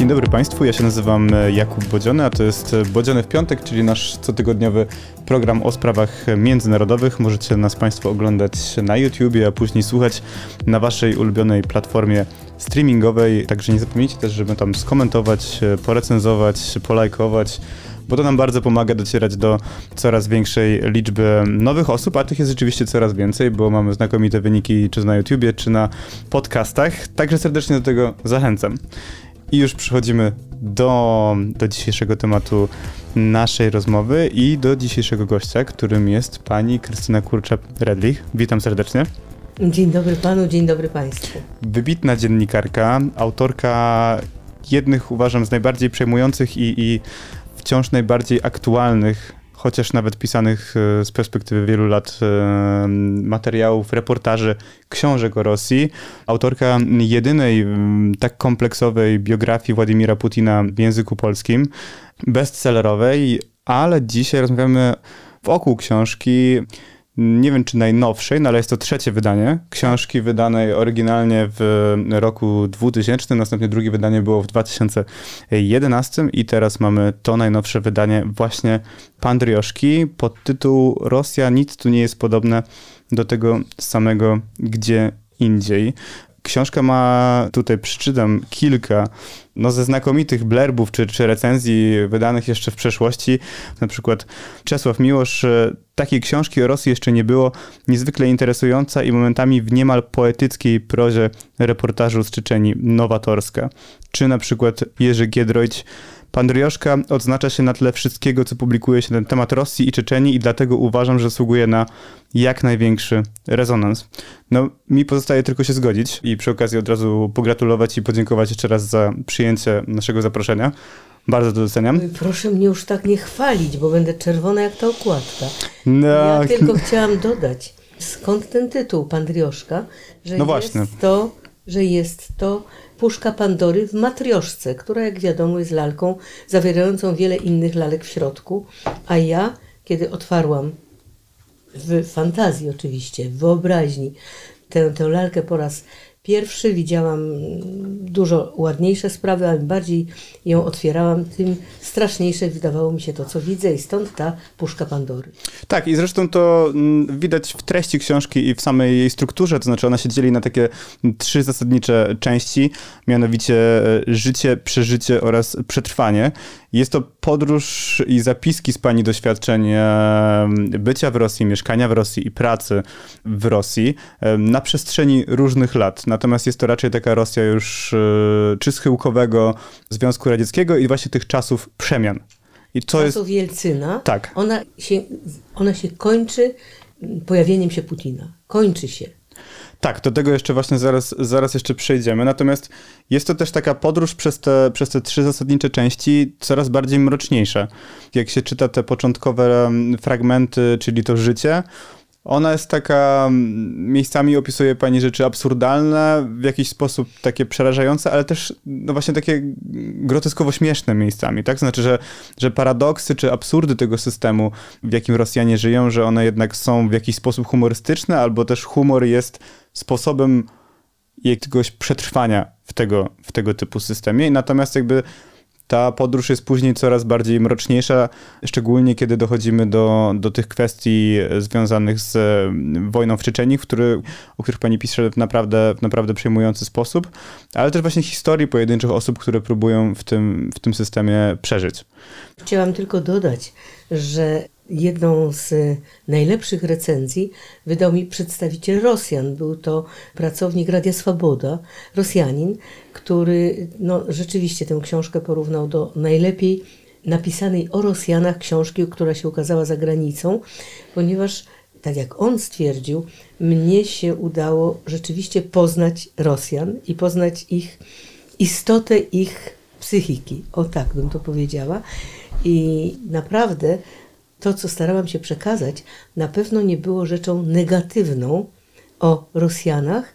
Dzień dobry Państwu, ja się nazywam e, Jakub Bodziony, a to jest e, Bodziony w piątek, czyli nasz cotygodniowy program o sprawach międzynarodowych. Możecie nas Państwo oglądać na YouTubie, a później słuchać na Waszej ulubionej platformie streamingowej. Także nie zapomnijcie też, żeby tam skomentować, e, porecenzować, polajkować bo to nam bardzo pomaga docierać do coraz większej liczby nowych osób, a tych jest rzeczywiście coraz więcej, bo mamy znakomite wyniki czy na YouTubie, czy na podcastach. Także serdecznie do tego zachęcam. I już przechodzimy do, do dzisiejszego tematu naszej rozmowy i do dzisiejszego gościa, którym jest pani Krystyna Kurczak-Redlich. Witam serdecznie. Dzień dobry panu, dzień dobry państwu. Wybitna dziennikarka, autorka jednych, uważam, z najbardziej przejmujących i, i wciąż najbardziej aktualnych chociaż nawet pisanych e, z perspektywy wielu lat e, materiałów, reportaży, książek o Rosji. Autorka jedynej tak kompleksowej biografii Władimira Putina w języku polskim, bestsellerowej, ale dzisiaj rozmawiamy wokół książki nie wiem czy najnowszej, no ale jest to trzecie wydanie książki wydanej oryginalnie w roku 2000, następnie drugie wydanie było w 2011 i teraz mamy to najnowsze wydanie właśnie Pandrioszki pod tytuł Rosja nic tu nie jest podobne do tego samego gdzie indziej. Książka ma, tutaj przeczytam kilka, no ze znakomitych blerbów czy, czy recenzji wydanych jeszcze w przeszłości. Na przykład Czesław Miłosz, e, takiej książki o Rosji jeszcze nie było, niezwykle interesująca i momentami w niemal poetyckiej prozie reportażu z Czeczeni nowatorska. Czy na przykład Jerzy Giedroyć, Pandrioszka odznacza się na tle wszystkiego, co publikuje się na temat Rosji i Czeczeni i dlatego uważam, że zasługuje na jak największy rezonans. No, mi pozostaje tylko się zgodzić i przy okazji od razu pogratulować i podziękować jeszcze raz za przyjęcie naszego zaproszenia. Bardzo to doceniam. Proszę mnie już tak nie chwalić, bo będę czerwona jak ta okładka. No. Ja tylko chciałam dodać, skąd ten tytuł Pandrioszka, że no jest to, że jest to puszka Pandory w matrioszce, która jak wiadomo jest lalką zawierającą wiele innych lalek w środku, a ja, kiedy otwarłam w fantazji oczywiście, w wyobraźni tę, tę lalkę po raz pierwszy, widziałam dużo ładniejsze sprawy, ale im bardziej ją otwierałam, tym straszniejsze wydawało mi się to, co widzę i stąd ta puszka Pandory. Tak i zresztą to mm, widać w treści książki i w samej jej strukturze, to znaczy ona się dzieli na takie trzy zasadnicze części, mianowicie e, życie, przeżycie oraz przetrwanie. Jest to podróż i zapiski z pani doświadczeń bycia w Rosji, mieszkania w Rosji i pracy w Rosji na przestrzeni różnych lat. Natomiast jest to raczej taka Rosja już e, czy schyłkowego Związku Radzieckiego i właśnie tych czasów przemian. I to czasów jest... Jelcyna. Tak. Ona się, ona się kończy pojawieniem się Putina. Kończy się. Tak, do tego jeszcze właśnie zaraz, zaraz jeszcze przejdziemy. Natomiast jest to też taka podróż przez te, przez te trzy zasadnicze części coraz bardziej mroczniejsza. Jak się czyta te początkowe fragmenty, czyli to życie, ona jest taka, mm, miejscami opisuje pani rzeczy absurdalne, w jakiś sposób takie przerażające, ale też no właśnie takie groteskowo śmieszne miejscami, tak? Znaczy, że, że paradoksy czy absurdy tego systemu, w jakim Rosjanie żyją, że one jednak są w jakiś sposób humorystyczne, albo też humor jest sposobem jakiegoś przetrwania w tego, w tego typu systemie. Natomiast jakby ta podróż jest później coraz bardziej mroczniejsza, szczególnie kiedy dochodzimy do, do tych kwestii związanych z mm, wojną w Czeczeniu, który, o których pani pisze w naprawdę, w naprawdę przejmujący sposób, ale też właśnie historii pojedynczych osób, które próbują w tym, w tym systemie przeżyć. Chciałam tylko dodać, że jedną z najlepszych recenzji wydał mi przedstawiciel Rosjan. Był to pracownik Radia Swoboda, Rosjanin, który no, rzeczywiście tę książkę porównał do najlepiej napisanej o Rosjanach książki, która się ukazała za granicą, ponieważ, tak jak on stwierdził, mnie się udało rzeczywiście poznać Rosjan i poznać ich istotę ich psychiki. O tak bym to powiedziała. I naprawdę to, co starałam się przekazać, na pewno nie było rzeczą negatywną o Rosjanach,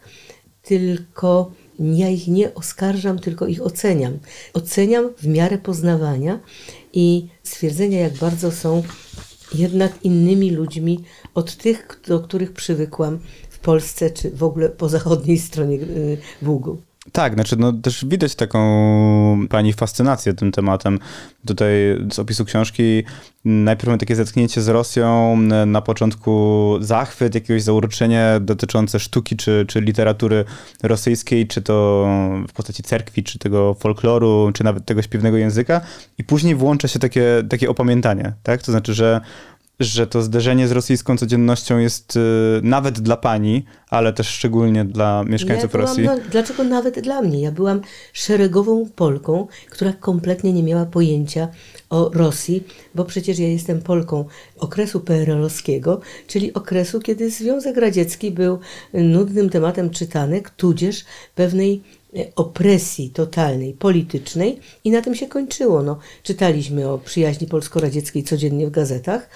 tylko ja ich nie oskarżam, tylko ich oceniam. Oceniam w miarę poznawania i stwierdzenia, jak bardzo są jednak innymi ludźmi od tych, do których przywykłam w Polsce czy w ogóle po zachodniej stronie y, Bugu. Tak, znaczy no też widać taką pani fascynację tym tematem. Tutaj z opisu książki najpierw mamy takie zetknięcie z Rosją, na początku zachwyt, jakiegoś zauroczenie dotyczące sztuki czy, czy literatury rosyjskiej, czy to w postaci cerkwi, czy tego folkloru, czy nawet tego śpiewnego języka i później włącza się takie, takie opamiętanie, tak? To znaczy, że że to zderzenie z rosyjską codziennością jest y, nawet dla pani, ale też szczególnie dla mieszkańców ja Rosji. Dlaczego nawet dla mnie? Ja byłam szeregową Polką, która kompletnie nie miała pojęcia o Rosji, bo przecież ja jestem Polką okresu PRL-owskiego, czyli okresu, kiedy Związek Radziecki był nudnym tematem czytanek, tudzież pewnej E, opresji totalnej, politycznej i na tym się kończyło. No, czytaliśmy o przyjaźni polsko-radzieckiej codziennie w gazetach,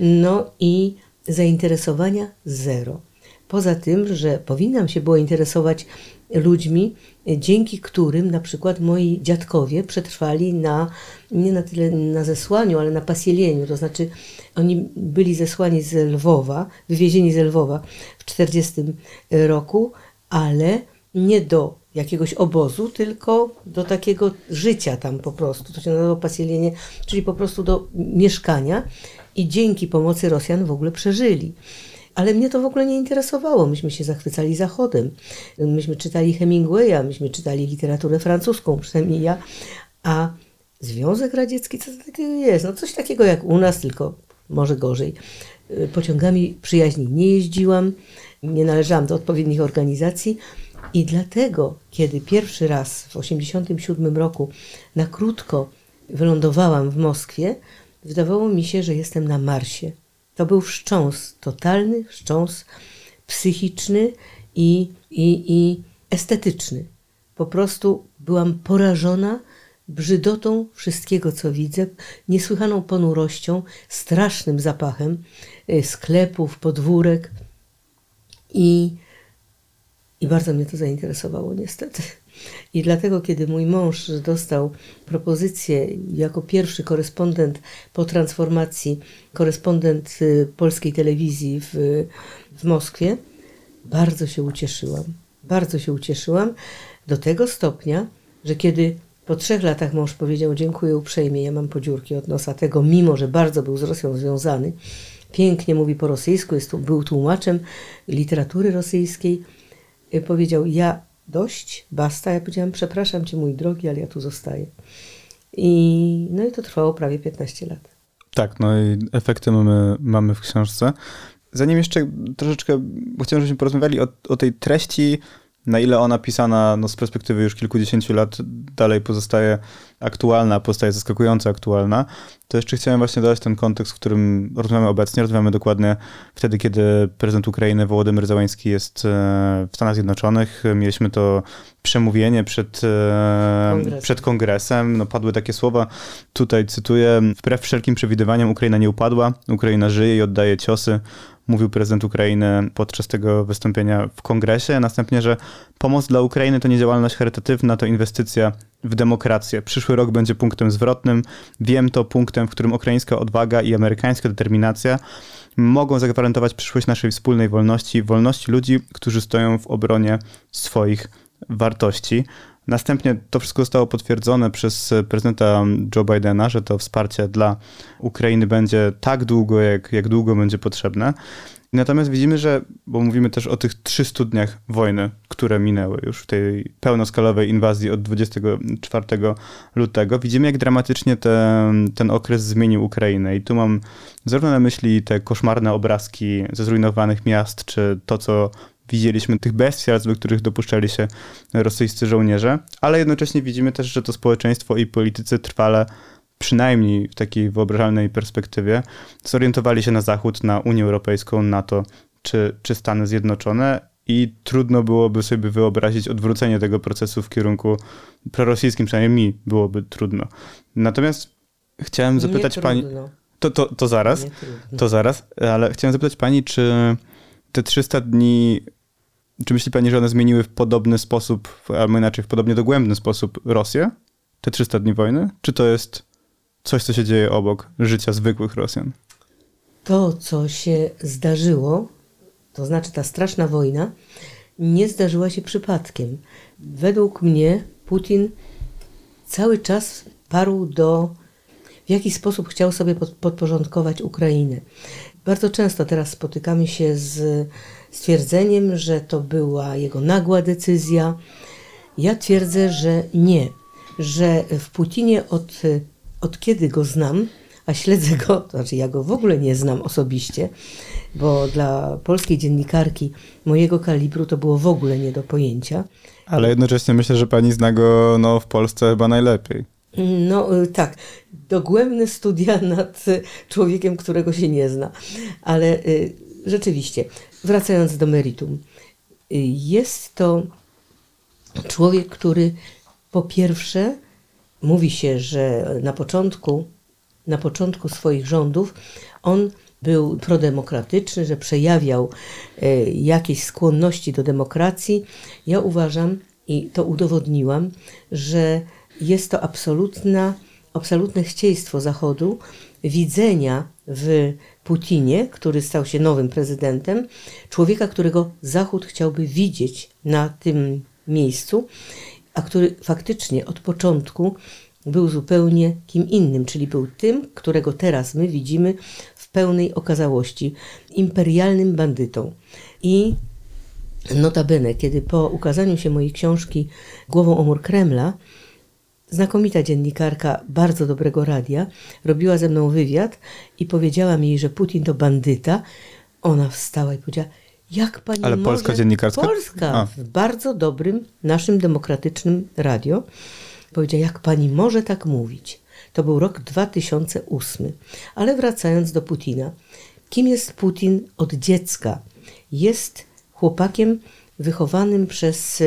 no i zainteresowania zero. Poza tym, że powinnam się było interesować ludźmi, dzięki którym na przykład moi dziadkowie przetrwali na, nie na tyle na zesłaniu, ale na pasieleniu, to znaczy oni byli zesłani z Lwowa, wywiezieni z Lwowa w 40 roku, ale nie do jakiegoś obozu, tylko do takiego życia tam po prostu. To się nazywa pasielenie, czyli po prostu do mieszkania i dzięki pomocy Rosjan w ogóle przeżyli. Ale mnie to w ogóle nie interesowało. Myśmy się zachwycali Zachodem. Myśmy czytali Hemingwaya, myśmy czytali literaturę francuską, przynajmniej ja. A Związek Radziecki, co to takiego jest? No coś takiego jak u nas, tylko może gorzej. Pociągami przyjaźni nie jeździłam, nie należałam do odpowiednich organizacji, i dlatego, kiedy pierwszy raz w 1987 roku na krótko wylądowałam w Moskwie, wydawało mi się, że jestem na Marsie. To był wstrząs, totalny wstrząs psychiczny i, i, i estetyczny. Po prostu byłam porażona brzydotą wszystkiego, co widzę, niesłychaną ponurością, strasznym zapachem y, sklepów, podwórek i i bardzo mnie to zainteresowało, niestety. I dlatego, kiedy mój mąż dostał propozycję jako pierwszy korespondent po transformacji, korespondent y, polskiej telewizji w, w Moskwie, bardzo się ucieszyłam. Bardzo się ucieszyłam do tego stopnia, że kiedy po trzech latach mąż powiedział: Dziękuję uprzejmie, ja mam podziurki od nosa tego, mimo że bardzo był z Rosją związany, pięknie mówi po rosyjsku, jest, był tłumaczem literatury rosyjskiej Y, powiedział, ja dość, basta. Ja powiedziałam, przepraszam cię mój drogi, ale ja tu zostaję. I, no i to trwało prawie 15 lat. Tak, no i efekty mamy, mamy w książce. Zanim jeszcze troszeczkę, bo chciałem, żebyśmy porozmawiali o, o tej treści na ile ona pisana no, z perspektywy już kilkudziesięciu lat dalej pozostaje aktualna, pozostaje zaskakująco aktualna, to jeszcze chciałem właśnie dodać ten kontekst, w którym rozmawiamy obecnie. Rozmawiamy dokładnie wtedy, kiedy prezydent Ukrainy Wołodymyr Załański jest e, w Stanach Zjednoczonych. Mieliśmy to przemówienie przed, e, Kongres. przed kongresem. No, padły takie słowa, tutaj cytuję, wbrew wszelkim przewidywaniom Ukraina nie upadła, Ukraina żyje i oddaje ciosy mówił prezydent Ukrainy podczas tego wystąpienia w kongresie. Następnie, że pomoc dla Ukrainy to nie działalność charytatywna, to inwestycja w demokrację. Przyszły rok będzie punktem zwrotnym. Wiem to punktem, w którym ukraińska odwaga i amerykańska determinacja mogą zagwarantować przyszłość naszej wspólnej wolności, wolności ludzi, którzy stoją w obronie swoich wartości. Następnie to wszystko zostało potwierdzone przez prezydenta Joe Bidena, że to wsparcie dla Ukrainy będzie tak długo, jak, jak długo będzie potrzebne. Natomiast widzimy, że, bo mówimy też o tych 300 dniach wojny, które minęły już w tej pełnoskalowej inwazji od 24 lutego, widzimy, jak dramatycznie ten, ten okres zmienił Ukrainę. I tu mam zarówno na myśli te koszmarne obrazki ze zrujnowanych miast, czy to, co widzieliśmy tych bestialstw, do których dopuszczali się rosyjscy żołnierze, ale jednocześnie widzimy też, że to społeczeństwo i politycy trwale przynajmniej w takiej wyobrażalnej perspektywie, zorientowali się na Zachód, na Unię Europejską, NATO czy, czy Stany Zjednoczone i trudno byłoby sobie wyobrazić odwrócenie tego procesu w kierunku prorosyjskim, przynajmniej mi byłoby trudno. Natomiast chciałem zapytać pani... To, to, to zaraz, to zaraz, ale chciałem zapytać pani, czy te 300 dni, czy myśli pani, że one zmieniły w podobny sposób, albo inaczej w podobnie dogłębny sposób Rosję? Te 300 dni wojny? Czy to jest coś, co się dzieje obok życia zwykłych Rosjan? To, co się zdarzyło, to znaczy ta straszna wojna, nie zdarzyła się przypadkiem. Według mnie Putin cały czas parł do, w jaki sposób chciał sobie podporządkować Ukrainę. Bardzo często teraz spotykamy się z stwierdzeniem, że to była jego nagła decyzja. Ja twierdzę, że nie, że w Putinie od, od kiedy go znam, a śledzę go, to znaczy ja go w ogóle nie znam osobiście, bo dla polskiej dziennikarki mojego kalibru to było w ogóle nie do pojęcia. Ale jednocześnie myślę, że pani zna go no, w Polsce chyba najlepiej. No y, tak, dogłębne studia nad człowiekiem, którego się nie zna. Ale y, rzeczywiście, wracając do meritum, y, jest to człowiek, który po pierwsze mówi się, że na początku, na początku swoich rządów on był prodemokratyczny, że przejawiał jakieś skłonności do demokracji. Ja uważam i to udowodniłam, że jest to absolutna, absolutne chcieństwo Zachodu widzenia w Putinie, który stał się nowym prezydentem, człowieka, którego Zachód chciałby widzieć na tym miejscu, a który faktycznie od początku był zupełnie kim innym, czyli był tym, którego teraz my widzimy w pełnej okazałości imperialnym bandytą. I notabene, kiedy po ukazaniu się mojej książki Głową o mur Kremla, znakomita dziennikarka bardzo dobrego radia, robiła ze mną wywiad i powiedziałam jej, że Putin to bandyta. Ona wstała i powiedziała, jak pani Ale może... polska dziennikarka? Polska, A. w bardzo dobrym, naszym demokratycznym radio. Powiedziała, jak pani może tak mówić? To był rok 2008. Ale wracając do Putina. Kim jest Putin od dziecka? Jest chłopakiem wychowanym przez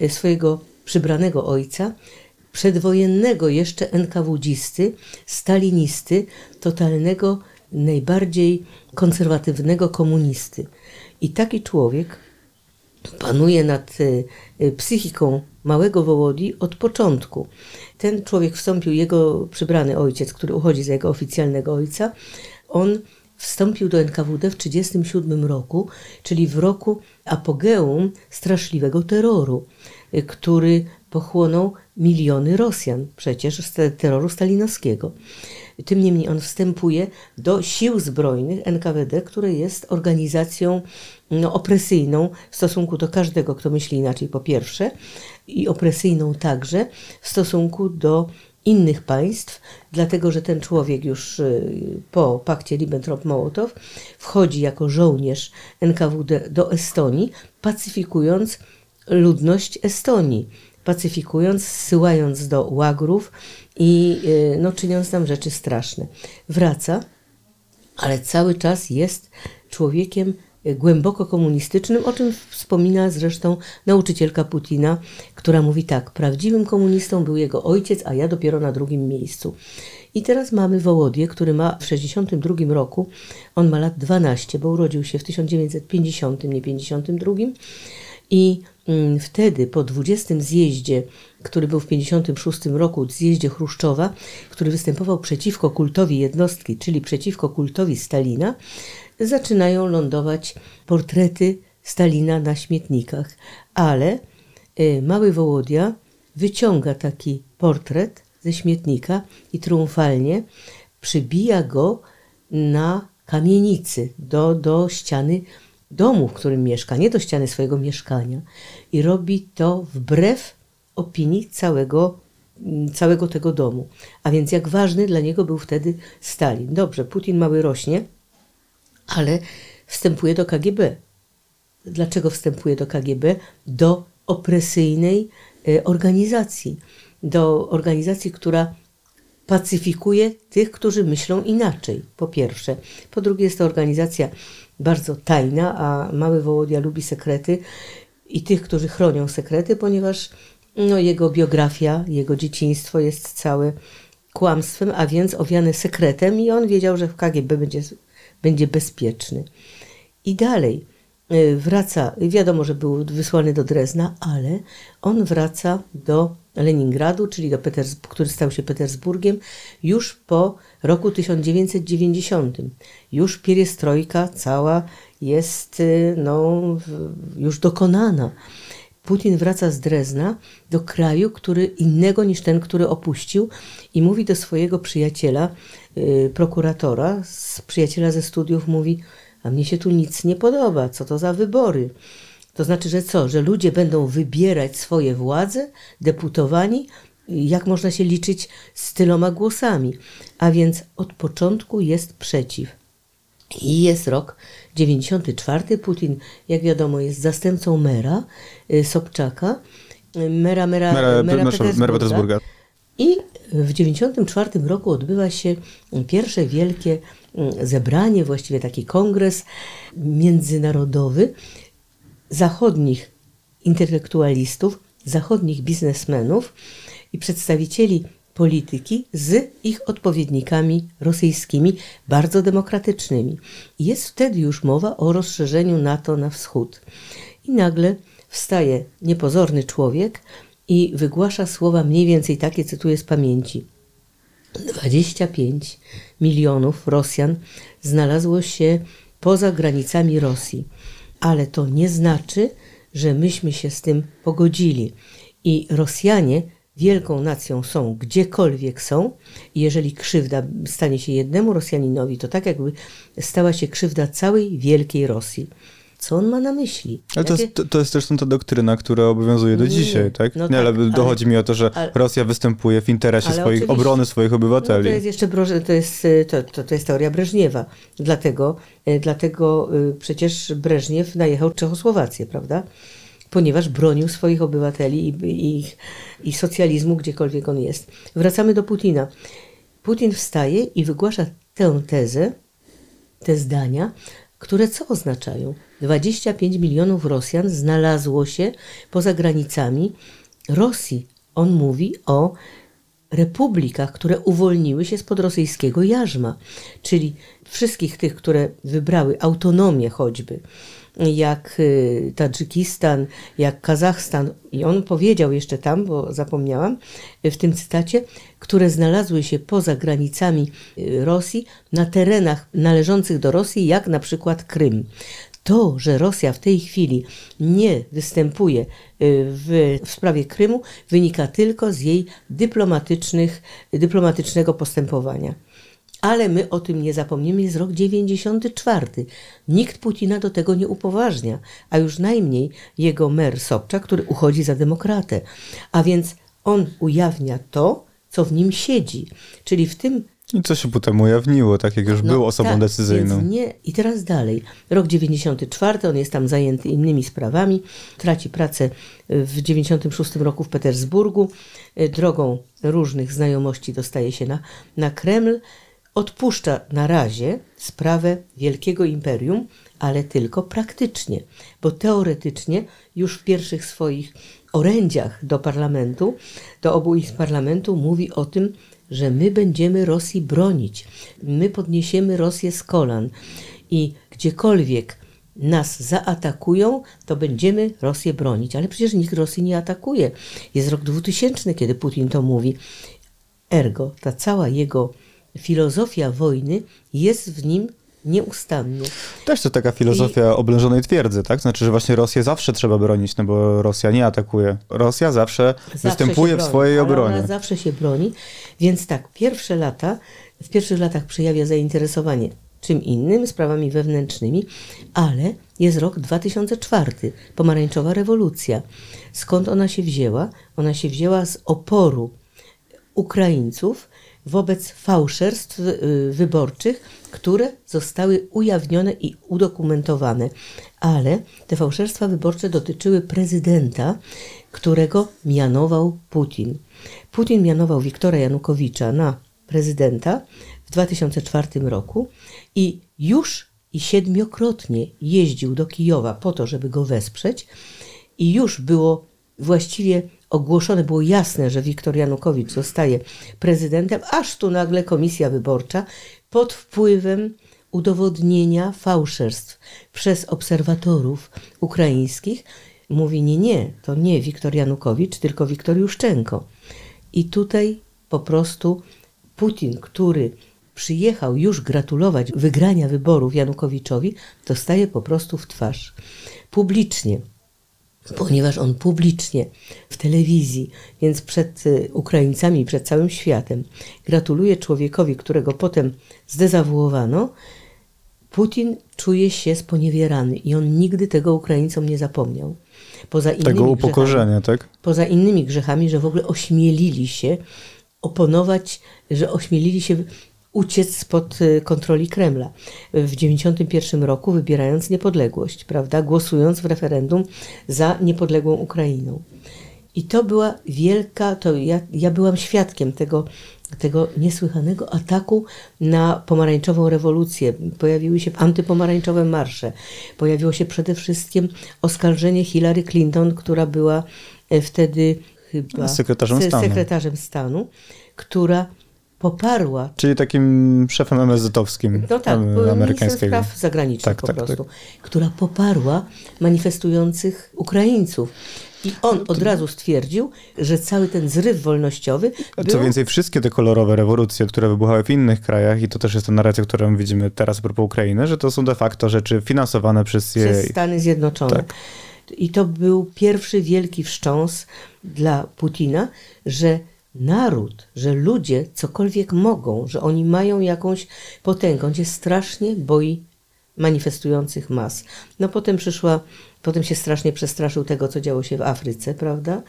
e, swojego przybranego ojca, przedwojennego jeszcze NKWDzisty, stalinisty, totalnego, najbardziej konserwatywnego komunisty. I taki człowiek panuje nad e, e, psychiką małego Wołodzi od początku. Ten człowiek wstąpił, jego przybrany ojciec, który uchodzi za jego oficjalnego ojca, on wstąpił do NKWD w 1937 roku, czyli w roku apogeum straszliwego terroru, e, który pochłonął miliony Rosjan przecież z terroru stalinowskiego. Tym niemniej on wstępuje do sił zbrojnych NKWD, które jest organizacją no, opresyjną w stosunku do każdego, kto myśli inaczej, po pierwsze, i opresyjną także w stosunku do innych państw, dlatego że ten człowiek już y, po pakcie Ribbentrop-Mołotow wchodzi jako żołnierz NKWD do Estonii, pacyfikując ludność Estonii pacyfikując, zsyłając do łagrów i y, no, czyniąc tam rzeczy straszne. Wraca, ale cały czas jest człowiekiem y, głęboko komunistycznym, o czym wspomina zresztą nauczycielka Putina, która mówi tak, prawdziwym komunistą był jego ojciec, a ja dopiero na drugim miejscu. I teraz mamy Wołodię, który ma w 1962 roku, on ma lat 12, bo urodził się w 1950, nie 52 i wtedy po 20 zjeździe, który był w 56 roku, zjeździe Chruszczowa, który występował przeciwko kultowi jednostki, czyli przeciwko kultowi Stalina, zaczynają lądować portrety Stalina na śmietnikach. Ale y, mały Wołodia wyciąga taki portret ze śmietnika i triumfalnie przybija go na kamienicy do, do ściany domu, w którym mieszka, nie do ściany swojego mieszkania. I robi to wbrew opinii całego, mm, całego tego domu. A więc jak ważny dla niego był wtedy Stalin. Dobrze, Putin mały rośnie, ale wstępuje do KGB. Dlaczego wstępuje do KGB? Do opresyjnej e, organizacji. Do organizacji, która pacyfikuje tych, którzy myślą inaczej, po pierwsze. Po drugie, jest to organizacja bardzo tajna, a mały Wołodia lubi sekrety i tych, którzy chronią sekrety, ponieważ no, jego biografia, jego dzieciństwo jest całe kłamstwem, a więc owiane sekretem i on wiedział, że w KGB będzie, będzie bezpieczny. I dalej y, wraca, wiadomo, że był wysłany do Drezna, ale on wraca do Leningradu, czyli do Peters który stał się Petersburgiem, już po roku 1990. Już pieriestrojka cała jest y, no, już dokonana. Putin wraca z Drezna do kraju, który innego niż ten, który opuścił i mówi do swojego przyjaciela, yy, prokuratora, z przyjaciela ze studiów, mówi, a mnie się tu nic nie podoba, co to za wybory. To znaczy, że co, że ludzie będą wybierać swoje władze, deputowani, jak można się liczyć z tyloma głosami. A więc od początku jest przeciw. I jest rok 94. Putin, jak wiadomo, jest zastępcą mera y, Sobczaka, mera, mera, mera, mera, Petersburga. mera Petersburga. I w 94 roku odbywa się pierwsze wielkie mm, zebranie, właściwie taki kongres międzynarodowy zachodnich intelektualistów, zachodnich biznesmenów i przedstawicieli polityki z ich odpowiednikami rosyjskimi, bardzo demokratycznymi. Jest wtedy już mowa o rozszerzeniu NATO na wschód. I nagle wstaje niepozorny człowiek i wygłasza słowa mniej więcej takie, cytuję z pamięci. 25 milionów Rosjan znalazło się poza granicami Rosji, ale to nie znaczy, że myśmy się z tym pogodzili. I Rosjanie wielką nacją są gdziekolwiek są jeżeli krzywda stanie się jednemu Rosjaninowi, to tak jakby stała się krzywda całej wielkiej Rosji. Co on ma na myśli? Ale to, jest, to jest zresztą ta doktryna, która obowiązuje do nie, dzisiaj, tak? No nie, tak, ale dochodzi ale, mi o to, że ale, Rosja występuje w interesie swoich, obrony swoich obywateli. No to jest jeszcze to jest, y, to, to, to jest teoria Breżniewa. Dlatego, y, dlatego y, przecież Breżniew najechał Czechosłowację, prawda? ponieważ bronił swoich obywateli i, i, i socjalizmu, gdziekolwiek on jest. Wracamy do Putina. Putin wstaje i wygłasza tę tezę, te zdania, które co oznaczają? 25 milionów Rosjan znalazło się poza granicami Rosji. On mówi o republikach, które uwolniły się spod rosyjskiego jarzma, czyli wszystkich tych, które wybrały autonomię choćby, jak y, Tadżykistan, jak Kazachstan. I on powiedział jeszcze tam, bo zapomniałam, w tym cytacie, które znalazły się poza granicami y, Rosji, na terenach należących do Rosji, jak na przykład Krym. To, że Rosja w tej chwili nie występuje y, w, w sprawie Krymu, wynika tylko z jej dyplomatycznych, dyplomatycznego postępowania. Ale my o tym nie zapomnimy, jest rok 94. Nikt Putina do tego nie upoważnia, a już najmniej jego mer Sobczak, który uchodzi za demokratę. A więc on ujawnia to, co w nim siedzi. Czyli w tym i co się potem ujawniło, tak jak już no, był osobą tak, decyzyjną. Nie, I teraz dalej. Rok 94, on jest tam zajęty innymi sprawami, traci pracę w 96 roku w Petersburgu, drogą różnych znajomości dostaje się na, na Kreml, odpuszcza na razie sprawę wielkiego imperium, ale tylko praktycznie, bo teoretycznie już w pierwszych swoich orędziach do parlamentu, do obu ich parlamentu mówi o tym, że my będziemy Rosji bronić, my podniesiemy Rosję z kolan i gdziekolwiek nas zaatakują, to będziemy Rosję bronić. Ale przecież nikt Rosji nie atakuje. Jest rok 2000, kiedy Putin to mówi. Ergo, ta cała jego filozofia wojny jest w nim nieustannie. Też to taka filozofia I... oblężonej twierdzy, tak? Znaczy, że właśnie Rosję zawsze trzeba bronić, no bo Rosja nie atakuje. Rosja zawsze, zawsze występuje w swojej obronie. Ona zawsze się broni, więc tak, pierwsze lata, w pierwszych latach przejawia zainteresowanie czym innym, sprawami wewnętrznymi, ale jest rok 2004, pomarańczowa rewolucja. Skąd ona się wzięła? Ona się wzięła z oporu Ukraińców wobec fałszerstw y, wyborczych, które zostały ujawnione i udokumentowane. Ale te fałszerstwa wyborcze dotyczyły prezydenta, którego mianował Putin. Putin mianował Wiktora Janukowicza na prezydenta w 2004 roku i już i siedmiokrotnie jeździł do Kijowa po to, żeby go wesprzeć i już było właściwie ogłoszone było jasne, że Wiktor Janukowicz zostaje prezydentem, aż tu nagle komisja wyborcza pod wpływem udowodnienia fałszerstw przez obserwatorów ukraińskich mówi nie, nie, to nie Wiktor Janukowicz, tylko Wiktor Juszczenko. I tutaj po prostu Putin, który przyjechał już gratulować wygrania wyborów Janukowiczowi, dostaje po prostu w twarz. Publicznie ponieważ on publicznie w telewizji, więc przed y, Ukraińcami, przed całym światem, gratuluje człowiekowi, którego potem zdezawuowano, Putin czuje się sponiewierany i on nigdy tego Ukraińcom nie zapomniał. Poza innymi tego upokorzenia, tak? Poza innymi grzechami, że w ogóle ośmielili się oponować, że ośmielili się uciec spod y, kontroli Kremla w 1991 roku, wybierając niepodległość, prawda, głosując w referendum za niepodległą Ukrainą. I to była wielka, to ja, ja byłam świadkiem tego, tego niesłychanego ataku na pomarańczową rewolucję. Pojawiły się antypomarańczowe marsze. Pojawiło się przede wszystkim oskarżenie Hillary Clinton, która była e, wtedy chyba sekretarzem stanu, sekretarzem stanu która poparła. Czyli takim szefem MSZ-owskim no tak, amerykańskiego. spraw zagranicznych tak, po tak, prostu, tak. która poparła manifestujących Ukraińców. I on od razu stwierdził, że cały ten zryw wolnościowy. Był... Co więcej, wszystkie te kolorowe rewolucje, które wybuchały w innych krajach, i to też jest ta narracja, którą widzimy teraz propos Ukrainy, że to są de facto rzeczy finansowane przez, jej... przez Stany Zjednoczone. Tak. I to był pierwszy wielki wstrząs dla Putina, że naród, że ludzie cokolwiek mogą, że oni mają jakąś potęgę. On się strasznie boi manifestujących mas. No potem przyszła, potem się strasznie przestraszył tego, co działo się w Afryce, prawda?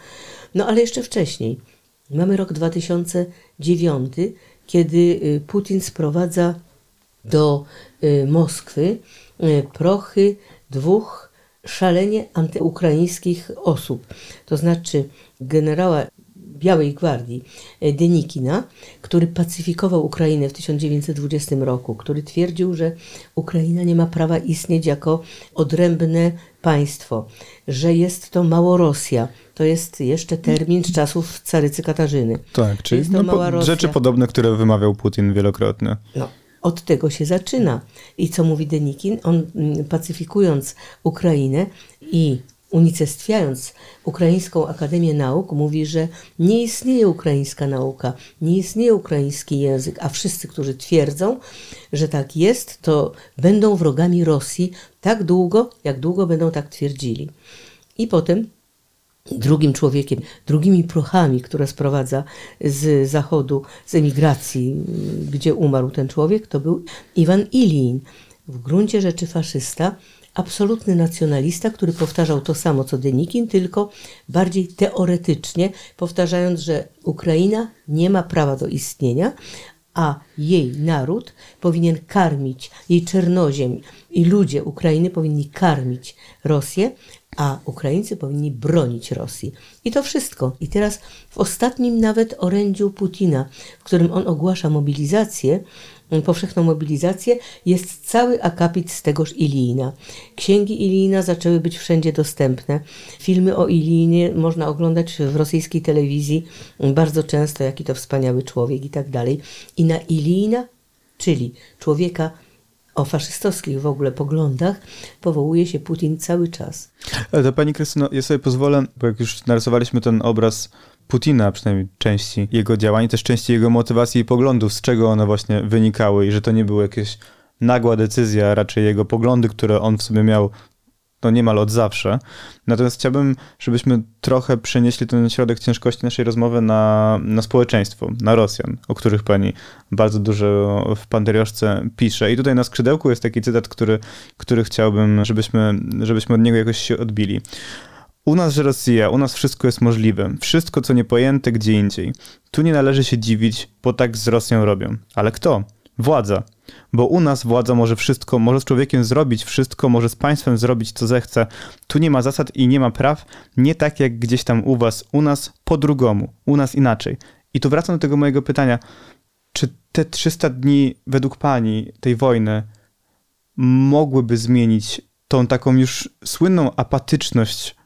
No ale jeszcze wcześniej. Mamy rok 2009, kiedy y, Putin sprowadza do y, Moskwy y, prochy dwóch szalenie antyukraińskich osób. To znaczy generała Białej Gwardii e, Denikina, który pacyfikował Ukrainę w 1920 roku, który twierdził, że Ukraina nie ma prawa istnieć jako odrębne państwo, że jest to Małorosja. To jest jeszcze termin z czasów carycy Katarzyny. Tak, czyli no, po, rzeczy podobne, które wymawiał Putin wielokrotnie. No, od tego się zaczyna. I co mówi Denikin? On mm, pacyfikując Ukrainę i unicestwiając Ukraińską Akademię Nauk, mówi, że nie istnieje ukraińska nauka, nie istnieje ukraiński język, a wszyscy, którzy twierdzą, że tak jest, to będą wrogami Rosji tak długo, jak długo będą tak twierdzili. I potem drugim człowiekiem, drugimi prochami, które sprowadza z zachodu, z emigracji, gdzie umarł ten człowiek, to był Iwan Ilin, w gruncie rzeczy faszysta, absolutny nacjonalista, który powtarzał to samo co Denikin, tylko bardziej teoretycznie, powtarzając, że Ukraina nie ma prawa do istnienia, a jej naród powinien karmić, jej czernoziem i ludzie Ukrainy powinni karmić Rosję, a Ukraińcy powinni bronić Rosji. I to wszystko. I teraz w ostatnim nawet orędziu Putina, w którym on ogłasza mobilizację, powszechną mobilizację, jest cały akapit z tegoż Ilijina. Księgi Ilijina zaczęły być wszędzie dostępne. Filmy o Ilijinie można oglądać w rosyjskiej telewizji bardzo często, jaki to wspaniały człowiek i tak dalej. I na Ilijina, czyli człowieka o faszystowskich w ogóle poglądach powołuje się Putin cały czas. Ale to pani Krystyno, ja sobie pozwolę, bo jak już narysowaliśmy ten obraz Putina, przynajmniej części jego działań, też części jego motywacji i poglądów, z czego one właśnie wynikały i że to nie była jakaś nagła decyzja, raczej jego poglądy, które on w sobie miał no niemal od zawsze. Natomiast chciałbym, żebyśmy trochę przenieśli ten środek ciężkości naszej rozmowy na, na społeczeństwo, na Rosjan, o których pani bardzo dużo w Panterioszce pisze. I tutaj na skrzydełku jest taki cytat, który, który chciałbym, żebyśmy, żebyśmy od niego jakoś się odbili. U nas Rosja, u nas wszystko jest możliwe. Wszystko, co niepojęte gdzie indziej. Tu nie należy się dziwić, bo tak z Rosją robią. Ale kto? Władza. Bo u nas władza może wszystko, może z człowiekiem zrobić wszystko, może z państwem zrobić co zechce. Tu nie ma zasad i nie ma praw, nie tak jak gdzieś tam u was, u nas po drugomu, u nas inaczej. I tu wracam do tego mojego pytania. Czy te 300 dni według pani tej wojny mogłyby zmienić tą taką już słynną apatyczność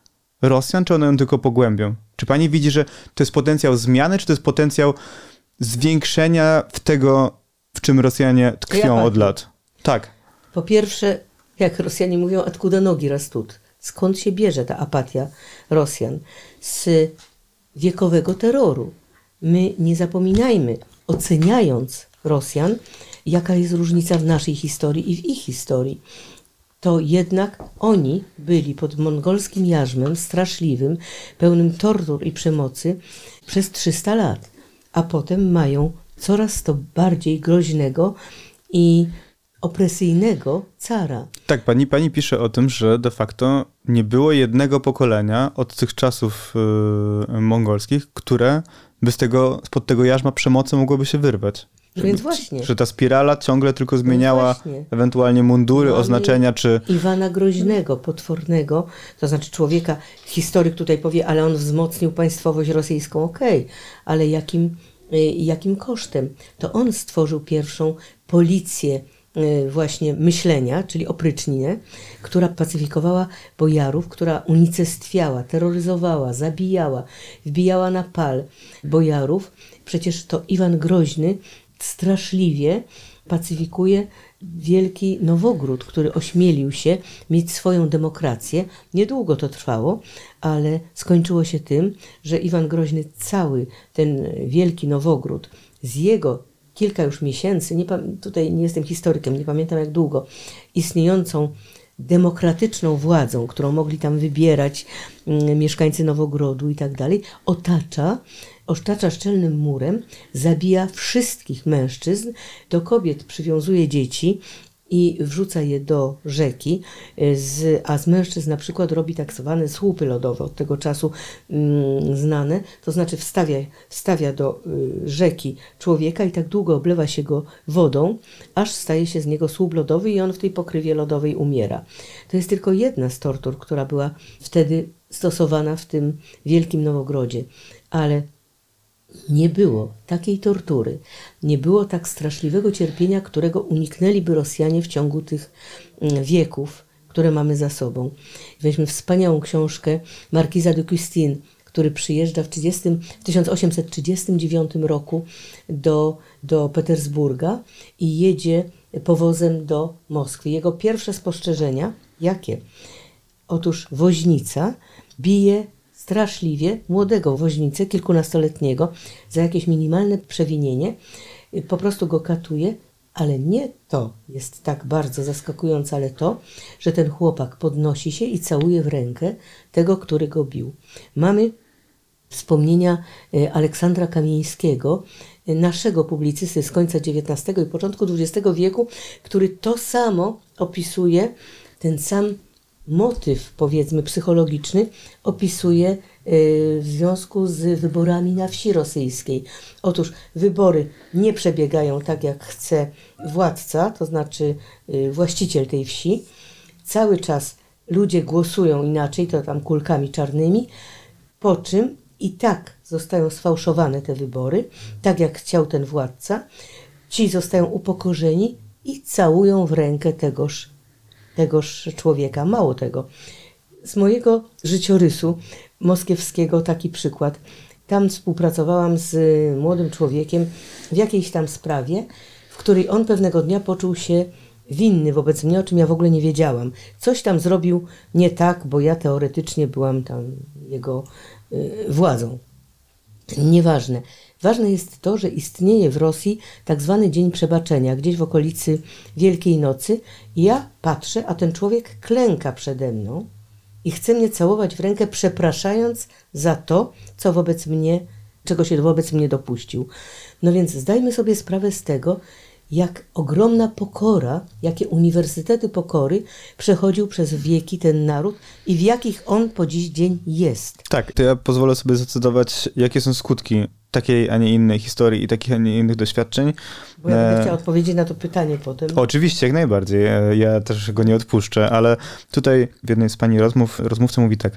Rosjan, czy one ją tylko pogłębią? Czy pani widzi, że to jest potencjał zmiany, czy to jest potencjał zwiększenia w tego, w czym Rosjanie tkwią ja od lat? Tak. Po pierwsze, jak Rosjanie mówią, odkuda nogi rastą. Skąd się bierze ta apatia Rosjan? Z wiekowego terroru. My nie zapominajmy, oceniając Rosjan, jaka jest różnica w naszej historii i w ich historii. To jednak oni byli pod mongolskim jarzmem straszliwym, pełnym tortur i przemocy przez 300 lat, a potem mają coraz to bardziej groźnego i opresyjnego cara. Tak, pani, pani pisze o tym, że de facto nie było jednego pokolenia od tych czasów yy, mongolskich, które by z tego, spod tego jarzma przemocy mogłoby się wyrwać. Więc właśnie. Że ta spirala ciągle tylko zmieniała No ewentualnie mundury, Mamy oznaczenia, czy... Iwana Groźnego, potwornego, to znaczy człowieka, historyk tutaj powie, ale on wzmocnił państwowość rosyjską, okej, okay, ale jakim, y, jakim kosztem? To on stworzył pierwszą policję Y, właśnie myślenia, czyli opryczninę, która pacyfikowała bojarów, która unicestwiała, terroryzowała, zabijała, wbijała na pal bojarów. Przecież to Iwan Groźny straszliwie pacyfikuje wielki Nowogród, który ośmielił się mieć swoją demokrację. Niedługo to trwało, ale skończyło się tym, że Iwan Groźny cały ten wielki Nowogród z jego kilka już miesięcy, nie, tutaj nie jestem historykiem, nie pamiętam jak długo, istniejącą demokratyczną władzą, którą mogli tam wybierać mm, mieszkańcy Nowogrodu i tak dalej, otacza, otacza szczelnym murem, zabija wszystkich mężczyzn, do kobiet przywiązuje dzieci, i wrzuca je do rzeki, y, z, a z mężczyzn na przykład robi tak zwane słupy lodowe, od tego czasu mm, znane, to znaczy wstawia, wstawia do y, rzeki człowieka i tak długo oblewa się go wodą, aż staje się z niego słup lodowy i on w tej pokrywie lodowej umiera. To jest tylko jedna z tortur, która była wtedy stosowana w tym wielkim Nowogrodzie, ale nie było takiej tortury, nie było tak straszliwego cierpienia, którego uniknęliby Rosjanie w ciągu tych mm, wieków, które mamy za sobą. Weźmy wspaniałą książkę Markiza de Custine, który przyjeżdża w, 30, w 1839 roku do, do Petersburga i jedzie powozem do Moskwy. Jego pierwsze spostrzeżenia, jakie? Otóż woźnica bije straszliwie młodego woźnicę, kilkunastoletniego, za jakieś minimalne przewinienie, po prostu go katuje, ale nie to jest tak bardzo zaskakujące, ale to, że ten chłopak podnosi się i całuje w rękę tego, który go bił. Mamy wspomnienia y, Aleksandra Kamieńskiego, y, naszego publicysty z końca XIX i początku XX wieku, który to samo opisuje, ten sam motyw, powiedzmy, psychologiczny opisuje y, w związku z wyborami na wsi rosyjskiej. Otóż wybory nie przebiegają tak, jak chce władca, to znaczy y, właściciel tej wsi. Cały czas ludzie głosują inaczej, to tam kulkami czarnymi, po czym i tak zostają sfałszowane te wybory, tak jak chciał ten władca. Ci zostają upokorzeni i całują w rękę tegoż tegoż człowieka. Mało tego. Z mojego życiorysu moskiewskiego taki przykład. Tam współpracowałam z młodym człowiekiem w jakiejś tam sprawie, w której on pewnego dnia poczuł się winny wobec mnie, o czym ja w ogóle nie wiedziałam. Coś tam zrobił nie tak, bo ja teoretycznie byłam tam jego y, władzą. Nieważne. Ważne jest to, że istnieje w Rosji tak zwany Dzień Przebaczenia, gdzieś w okolicy Wielkiej Nocy. ja patrzę, a ten człowiek klęka przede mną i chce mnie całować w rękę, przepraszając za to, co wobec mnie, czego się wobec mnie dopuścił. No więc zdajmy sobie sprawę z tego, jak ogromna pokora, jakie uniwersytety pokory przechodził przez wieki ten naród i w jakich on po dziś dzień jest. Tak, to ja pozwolę sobie zdecydować, jakie są skutki takiej, a nie innej historii i takich, a nie innych doświadczeń. Bo ja będę e... chciała odpowiedzieć na to pytanie potem. Oczywiście, jak najbardziej. E, ja też go nie odpuszczę, ale tutaj w jednej z pani rozmów, rozmówca mówi tak.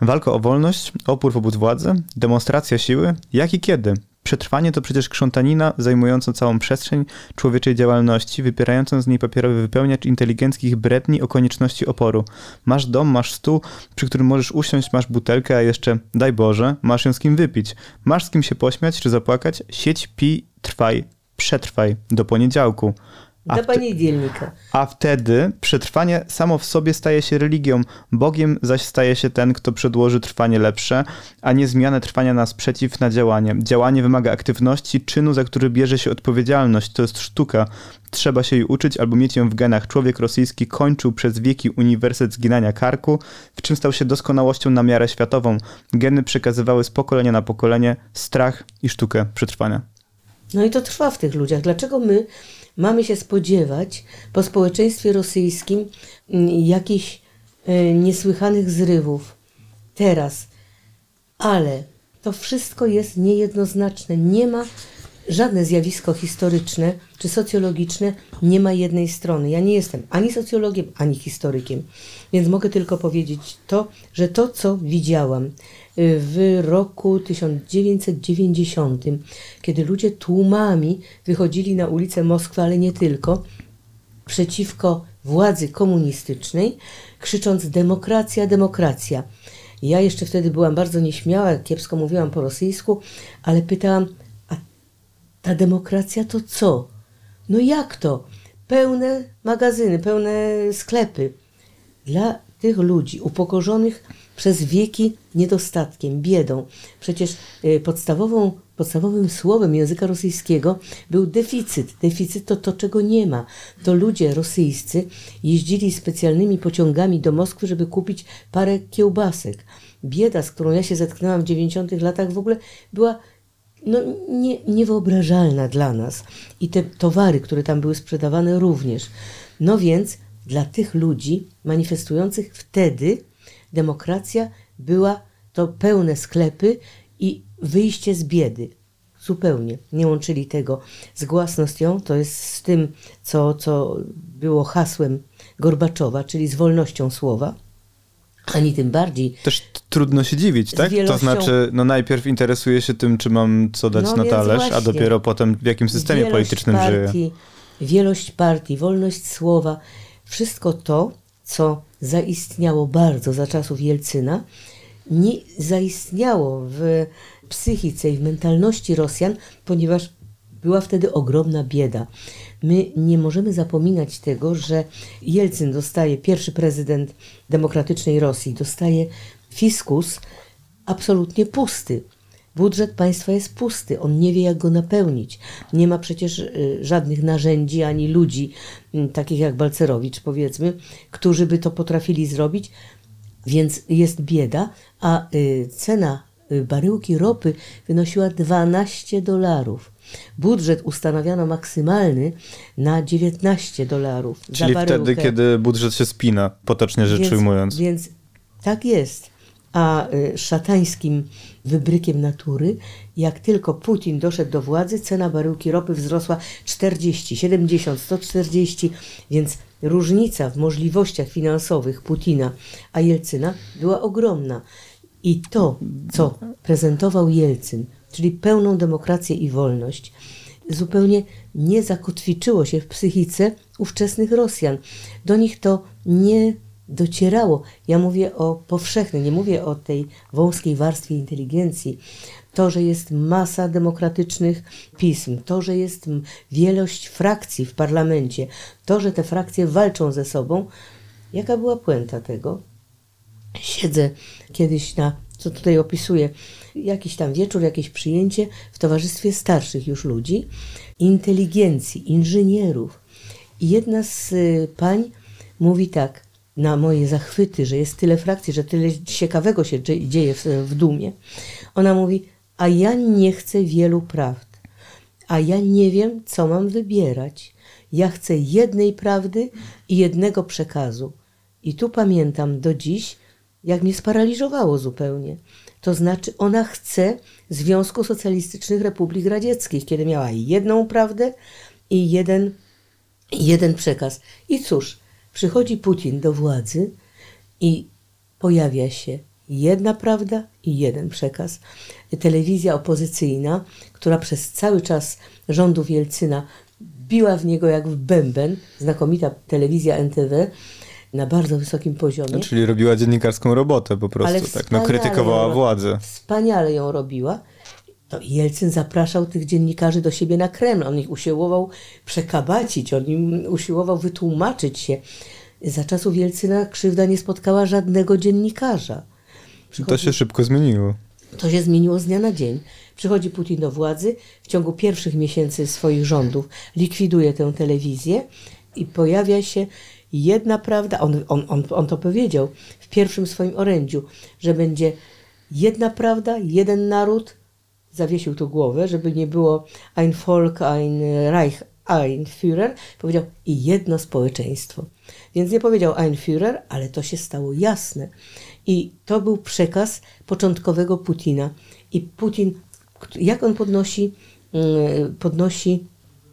Walka o wolność, opór wobec władzy, demonstracja siły, jak i kiedy? Przetrwanie to przecież krzątanina zajmująca całą przestrzeń człowieczej działalności, wypierającą z niej papierowy wypełniacz inteligenckich bredni o konieczności oporu. Masz dom, masz stół, przy którym możesz usiąść, masz butelkę, a jeszcze, daj Boże, masz ją z kim wypić. Masz z kim się pośmiać czy zapłakać, sieć, pij, trwaj, przetrwaj do poniedziałku. Dla pani dzielnika. A wtedy przetrwanie samo w sobie staje się religią, Bogiem zaś staje się ten, kto przedłoży trwanie lepsze, a nie zmianę trwania na sprzeciw na działanie. Działanie wymaga aktywności, czynu, za który bierze się odpowiedzialność. To jest sztuka. Trzeba się jej uczyć albo mieć ją w genach. Człowiek rosyjski kończył przez wieki uniwersytet zginania karku, w czym stał się doskonałością na miarę światową. Geny przekazywały z pokolenia na pokolenie strach i sztukę przetrwania. No i to trwa w tych ludziach. Dlaczego my mamy się spodziewać po społeczeństwie rosyjskim mm, jakichś e, niesłychanych zrywów teraz? Ale to wszystko jest niejednoznaczne. Nie ma żadne zjawisko historyczne czy socjologiczne nie ma jednej strony. Ja nie jestem ani socjologiem, ani historykiem, więc mogę tylko powiedzieć to, że to, co widziałam y, w roku 1990, kiedy ludzie tłumami wychodzili na ulicę Moskwy, ale nie tylko, przeciwko władzy komunistycznej, krzycząc demokracja, demokracja. Ja jeszcze wtedy byłam bardzo nieśmiała, kiepsko mówiłam po rosyjsku, ale pytałam, ta demokracja to co? No jak to? Pełne magazyny, pełne sklepy. Dla tych ludzi upokorzonych przez wieki niedostatkiem, biedą. Przecież y, podstawową, podstawowym słowem języka rosyjskiego był deficyt. Deficyt to to, czego nie ma. To ludzie rosyjscy jeździli specjalnymi pociągami do Moskwy, żeby kupić parę kiełbasek. Bieda, z którą ja się zetknęłam w 90 latach w ogóle była no, nie, niewyobrażalna dla nas. I te towary, które tam były sprzedawane również. No więc dla tych ludzi manifestujących wtedy demokracja była to pełne sklepy i wyjście z biedy. Zupełnie nie łączyli tego z głasnością, to jest z tym, co, co było hasłem Gorbaczowa, czyli z wolnością słowa ani tym bardziej. Też trudno się dziwić, tak? Wielością... To znaczy, no najpierw interesuje się tym, czy mam co dać no na talerz, właśnie. a dopiero potem w jakim systemie Wielość politycznym partii, żyję. Wielość partii, wolność słowa, wszystko to, co zaistniało bardzo za czasów Jelcyna, nie zaistniało w psychice i w mentalności Rosjan, ponieważ była wtedy ogromna bieda. My nie możemy zapominać tego, że Jelcyn dostaje, pierwszy prezydent demokratycznej Rosji, dostaje fiskus absolutnie pusty. Budżet państwa jest pusty, on nie wie, jak go napełnić. Nie ma przecież y, żadnych narzędzi ani ludzi, y, takich jak Balcerowicz, powiedzmy, którzy by to potrafili zrobić, więc jest bieda, a y, cena baryłki ropy wynosiła 12 dolarów. Budżet ustanawiano maksymalny na 19 dolarów. Czyli wtedy, kiedy budżet się spina, potocznie rzecz więc, ujmując. Więc tak jest. A y, szatańskim wybrykiem natury, jak tylko Putin doszedł do władzy, cena baryłki ropy wzrosła 40, 70, 140, więc różnica w możliwościach finansowych Putina a Jelcyna była ogromna. I to, co prezentował Jelcyn, czyli pełną demokrację i wolność, zupełnie nie zakotwiczyło się w psychice ówczesnych Rosjan. Do nich to nie docierało. Ja mówię o powszechnej, nie mówię o tej wąskiej warstwie inteligencji. To, że jest masa demokratycznych pism, to, że jest wielość frakcji w parlamencie, to, że te frakcje walczą ze sobą. Jaka była puenta tego? Siedzę kiedyś na, co tutaj opisuję, jakiś tam wieczór, jakieś przyjęcie w towarzystwie starszych już ludzi, inteligencji, inżynierów. I jedna z y, pań mówi tak, na moje zachwyty, że jest tyle frakcji, że tyle ciekawego się dzieje w, w dumie. Ona mówi, a ja nie chcę wielu prawd, a ja nie wiem, co mam wybierać. Ja chcę jednej prawdy i jednego przekazu. I tu pamiętam do dziś, jak mnie sparaliżowało zupełnie. To znaczy, ona chce Związku Socjalistycznych Republik Radzieckich, kiedy miała jedną prawdę i jeden, jeden przekaz. I cóż, przychodzi Putin do władzy i pojawia się jedna prawda i jeden przekaz. Telewizja opozycyjna, która przez cały czas rządów Jelcyna biła w niego jak w bęben, znakomita telewizja NTV, na bardzo wysokim poziomie. No, czyli robiła dziennikarską robotę po prostu, tak? No, krytykowała ją, władzę. Wspaniale ją robiła. to Jelcyn zapraszał tych dziennikarzy do siebie na Kreml. On ich usiłował przekabacić, on im usiłował wytłumaczyć się. Za czasów Jelcyna krzywda nie spotkała żadnego dziennikarza. Przychodzi... To się szybko zmieniło. To się zmieniło z dnia na dzień. Przychodzi Putin do władzy, w ciągu pierwszych miesięcy swoich rządów likwiduje tę telewizję i pojawia się jedna prawda, on, on, on, on to powiedział w pierwszym swoim orędziu, że będzie jedna prawda, jeden naród, zawiesił tu głowę, żeby nie było ein Volk, ein Reich, ein Führer, powiedział i jedno społeczeństwo. Więc nie powiedział ein Führer, ale to się stało jasne. I to był przekaz początkowego Putina. I Putin, jak on podnosi, mm, podnosi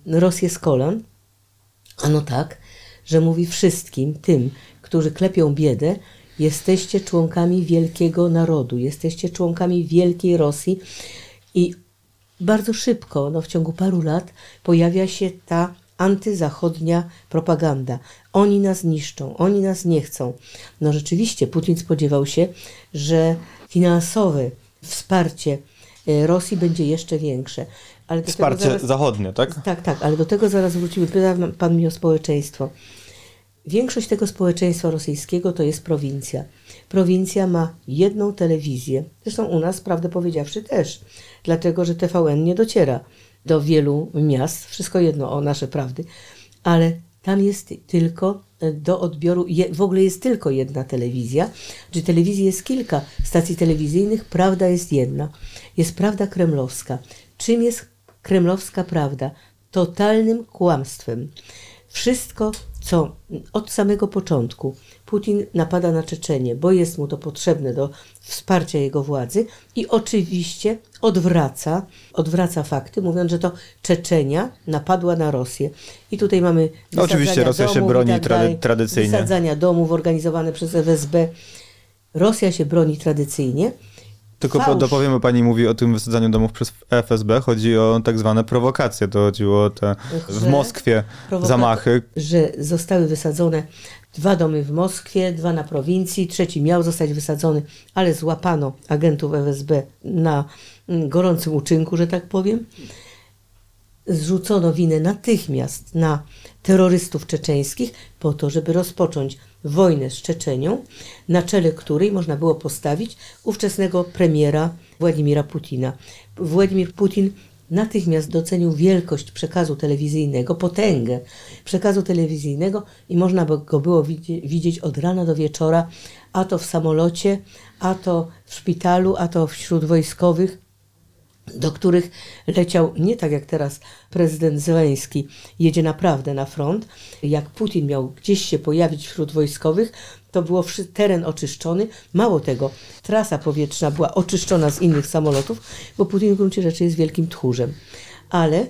Rosję z kolan? Ano tak, że mówi wszystkim tym, którzy klepią biedę, jesteście członkami wielkiego narodu, jesteście członkami wielkiej Rosji i bardzo szybko, no w ciągu paru lat, pojawia się ta antyzachodnia propaganda. Oni nas niszczą, oni nas nie chcą. No rzeczywiście, Putin spodziewał się, że finansowe wsparcie e, Rosji będzie jeszcze większe. Ale wsparcie zaraz, zachodnie, tak? Tak, tak, ale do tego zaraz wrócimy. Pyta pan mi o społeczeństwo. Większość tego społeczeństwa rosyjskiego to jest prowincja. Prowincja ma jedną telewizję, zresztą u nas, prawdę powiedziawszy, też, dlatego że TVN nie dociera do wielu miast, wszystko jedno o nasze prawdy, ale tam jest tylko e, do odbioru, w ogóle jest tylko jedna telewizja, czy telewizji jest kilka stacji telewizyjnych, prawda jest jedna. Jest prawda kremlowska. Czym jest kremlowska prawda? Totalnym kłamstwem. Wszystko, co od samego początku Putin napada na Czeczenię, bo jest mu to potrzebne do wsparcia jego władzy i oczywiście odwraca, odwraca fakty, mówiąc, że to Czeczenia napadła na Rosję. I tutaj mamy no Oczywiście Rosja się broni tak dalej, tradycyjnie. Wysadzania domów organizowane przez FSB. Rosja się broni tradycyjnie. Tylko Fałsz. dopowiem, bo pani mówi o tym wysadzaniu domów przez FSB. Chodzi o tak zwane prowokacje. To chodziło o te w Moskwie zamachy. Że zostały wysadzone dwa domy w Moskwie, dwa na prowincji, trzeci miał zostać wysadzony, ale złapano agentów FSB na gorącym uczynku, że tak powiem. Zrzucono winę natychmiast na terrorystów czeczeńskich po to, żeby rozpocząć wojnę z Czeczenią, na czele której można było postawić ówczesnego premiera Władimira Putina. Władimir Putin natychmiast docenił wielkość przekazu telewizyjnego, potęgę przekazu telewizyjnego i można go było widzieć od rana do wieczora, a to w samolocie, a to w szpitalu, a to wśród wojskowych do których leciał nie tak jak teraz prezydent Zeleński jedzie naprawdę na front. Jak Putin miał gdzieś się pojawić wśród wojskowych, to było teren oczyszczony. Mało tego, trasa powietrzna była oczyszczona z innych samolotów, bo Putin w gruncie rzeczy jest wielkim tchórzem. Ale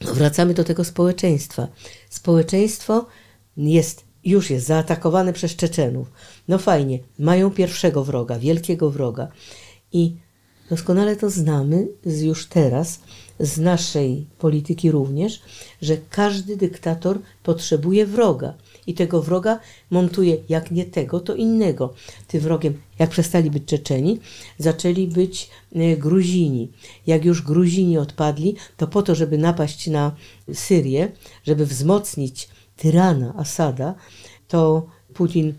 wracamy do tego społeczeństwa. Społeczeństwo jest już jest zaatakowane przez Czeczenów. No fajnie, mają pierwszego wroga, wielkiego wroga. I Doskonale to znamy z już teraz, z naszej polityki również, że każdy dyktator potrzebuje wroga i tego wroga montuje jak nie tego, to innego. Tym wrogiem, jak przestali być Czeczeni, zaczęli być e, Gruzini. Jak już Gruzini odpadli, to po to, żeby napaść na Syrię, żeby wzmocnić tyrana Asada, to Putin,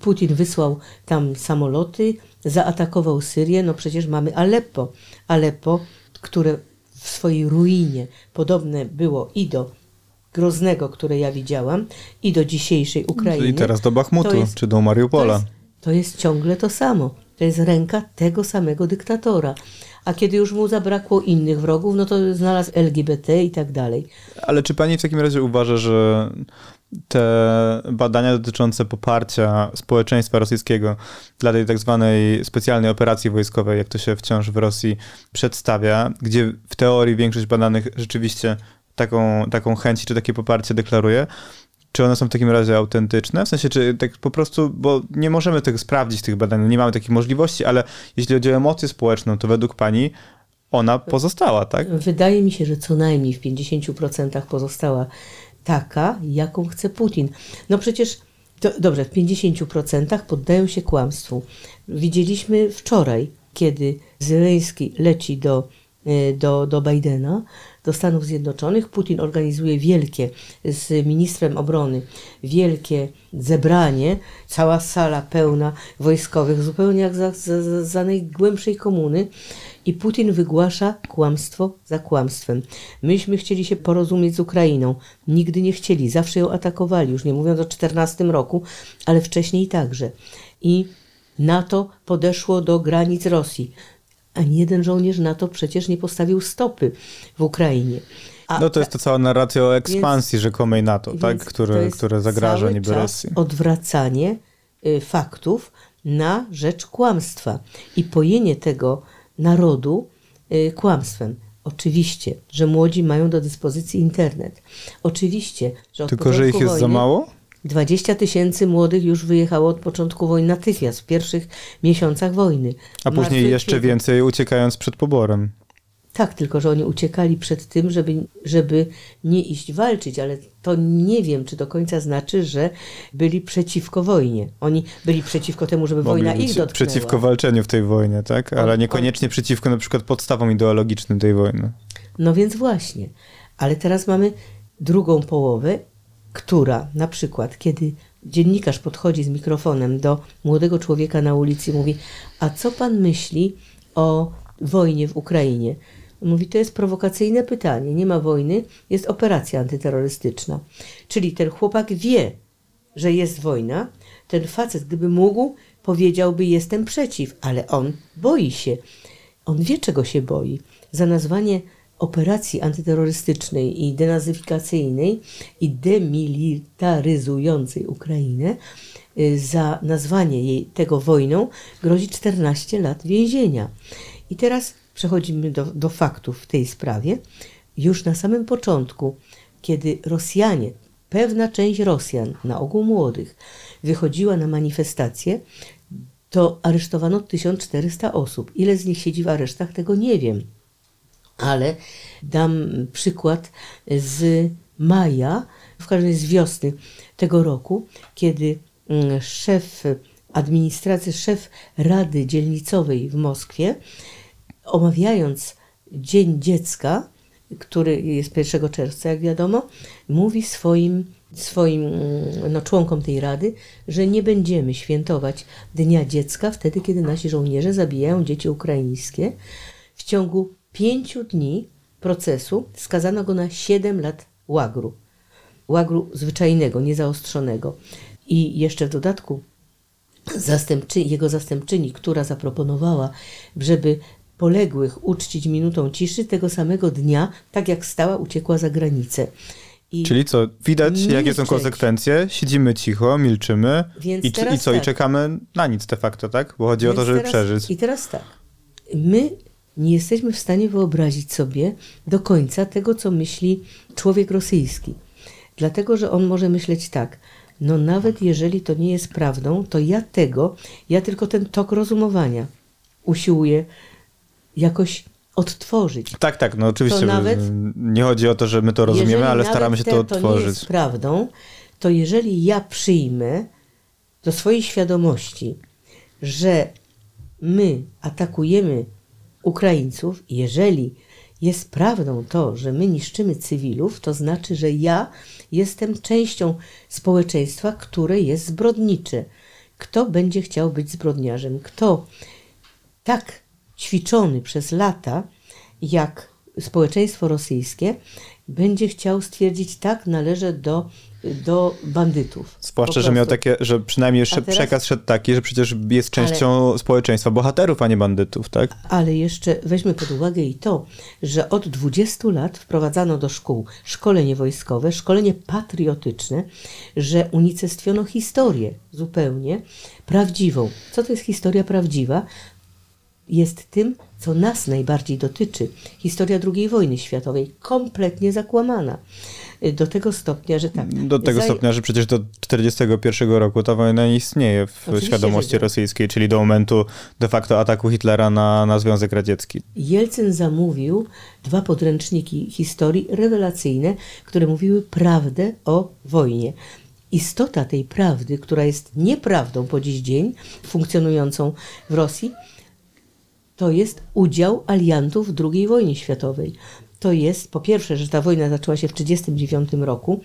Putin wysłał tam samoloty, zaatakował Syrię, no przecież mamy Aleppo. Aleppo, które w swojej ruinie podobne było i do Groznego, które ja widziałam, i do dzisiejszej Ukrainy. I teraz do Bachmutu, jest, czy do Mariupola. To jest, to jest ciągle to samo. To jest ręka tego samego dyktatora. A kiedy już mu zabrakło innych wrogów, no to znalazł LGBT i tak dalej. Ale czy pani w takim razie uważa, że te badania dotyczące poparcia społeczeństwa rosyjskiego dla tej tak zwanej specjalnej operacji wojskowej, jak to się wciąż w Rosji przedstawia, gdzie w teorii większość badanych rzeczywiście taką, taką chęć czy takie poparcie deklaruje, czy one są w takim razie autentyczne? W sensie, czy tak po prostu, bo nie możemy tego sprawdzić, tych badań, nie mamy takich możliwości, ale jeśli chodzi o emocję społeczną, to według pani ona pozostała, tak? Wydaje mi się, że co najmniej w 50% pozostała taka, jaką chce Putin. No przecież, to, dobrze, w 50% poddają się kłamstwu. Widzieliśmy wczoraj kiedy Zeleński leci do, e, do, do Bidena, do Stanów Zjednoczonych. Putin organizuje wielkie z ministrem obrony, wielkie zebranie, cała sala pełna wojskowych, zupełnie jak za, za, za najgłębszej komuny. I Putin wygłasza kłamstwo za kłamstwem. Myśmy chcieli się porozumieć z Ukrainą. Nigdy nie chcieli, zawsze ją atakowali, już nie mówiąc o 14 roku, ale wcześniej także. I NATO podeszło do granic Rosji. Ani jeden żołnierz NATO przecież nie postawił stopy w Ukrainie. A no to jest to cała narracja o ekspansji więc, rzekomej NATO, tak? które, które zagraża niby Rosji. odwracanie y, faktów na rzecz kłamstwa i pojenie tego narodu y, kłamstwem. Oczywiście, że młodzi mają do dyspozycji internet. Oczywiście, że Tylko, że ich jest wojny, za mało? 20 tysięcy młodych już wyjechało od początku wojny natychmiast, w pierwszych miesiącach wojny. A później jeszcze więcej uciekając przed poborem. Tak, tylko że oni uciekali przed tym, żeby, żeby nie iść walczyć, ale to nie wiem, czy do końca znaczy, że byli przeciwko wojnie. Oni byli przeciwko temu, żeby Mogli wojna ich dotknęła. Przeciwko walczeniu w tej wojnie, tak? Ale on, niekoniecznie on... przeciwko na przykład podstawom ideologicznym tej wojny. No więc właśnie. Ale teraz mamy drugą połowę która na przykład, kiedy dziennikarz podchodzi z mikrofonem do młodego człowieka na ulicy i mówi: A co pan myśli o wojnie w Ukrainie? Mówi: To jest prowokacyjne pytanie. Nie ma wojny, jest operacja antyterrorystyczna. Czyli ten chłopak wie, że jest wojna. Ten facet, gdyby mógł, powiedziałby: Jestem przeciw, ale on boi się. On wie, czego się boi. Za nazwanie operacji antyterrorystycznej i denazyfikacyjnej i demilitaryzującej Ukrainę y, za nazwanie jej tego wojną grozi 14 lat więzienia. I teraz przechodzimy do, do faktów w tej sprawie. Już na samym początku, kiedy Rosjanie, pewna część Rosjan, na ogół młodych, wychodziła na manifestacje, to aresztowano 1400 osób. Ile z nich siedzi w aresztach, tego nie wiem ale dam przykład z maja, w każdym z wiosny tego roku, kiedy mm, szef administracji, szef Rady Dzielnicowej w Moskwie, omawiając Dzień Dziecka, który jest 1 czerwca, jak wiadomo, mówi swoim, swoim mm, no, członkom tej rady, że nie będziemy świętować Dnia Dziecka wtedy, kiedy nasi żołnierze zabijają dzieci ukraińskie. W ciągu pięciu dni procesu skazano go na 7 lat łagru. Łagru zwyczajnego, niezaostrzonego. I jeszcze w dodatku zastępczy, jego zastępczyni, która zaproponowała, żeby poległych uczcić minutą ciszy, tego samego dnia, tak jak stała, uciekła za granicę. I Czyli co, widać milczeć. jakie są konsekwencje, siedzimy cicho, milczymy i, i, co, tak. i czekamy na nic de facto, tak? Bo chodzi Więc o to, żeby teraz, przeżyć. I teraz tak, my nie jesteśmy w stanie wyobrazić sobie do końca tego, co myśli człowiek rosyjski. Dlatego, że on może myśleć tak, no nawet jeżeli to nie jest prawdą, to ja tego, ja tylko ten tok rozumowania usiłuję jakoś odtworzyć. Tak, tak, no oczywiście. Nawet, nie chodzi o to, że my to rozumiemy, ale staramy się to odtworzyć. to jest prawdą, to jeżeli ja przyjmę do swojej świadomości, że my atakujemy Ukraińców, jeżeli jest prawdą to, że my niszczymy cywilów, to znaczy, że ja jestem częścią społeczeństwa, które jest zbrodnicze. Kto będzie chciał być zbrodniarzem? Kto tak ćwiczony przez lata, jak społeczeństwo rosyjskie, będzie chciał stwierdzić, tak, należy do do bandytów. Zwłaszcza, że miał takie, że przynajmniej teraz, przekaz szedł taki, że przecież jest częścią ale, społeczeństwa bohaterów, a nie bandytów, tak? Ale jeszcze weźmy pod uwagę i to, że od 20 lat wprowadzano do szkół szkolenie wojskowe, szkolenie patriotyczne, że unicestwiono historię zupełnie prawdziwą. Co to jest historia prawdziwa? Jest tym, co nas najbardziej dotyczy. Historia II wojny światowej, kompletnie zakłamana do tego stopnia, że tak. Do tego stopnia, że przecież do 1941 roku ta wojna nie istnieje w Oczywiście, świadomości rosyjskiej, czyli do momentu de facto ataku Hitlera na, na Związek Radziecki. Jelcyn zamówił dwa podręczniki historii rewelacyjne, które mówiły prawdę o wojnie istota tej prawdy, która jest nieprawdą po dziś dzień, funkcjonującą w Rosji, to jest udział aliantów w II wojnie światowej. To jest po pierwsze, że ta wojna zaczęła się w 1939 roku.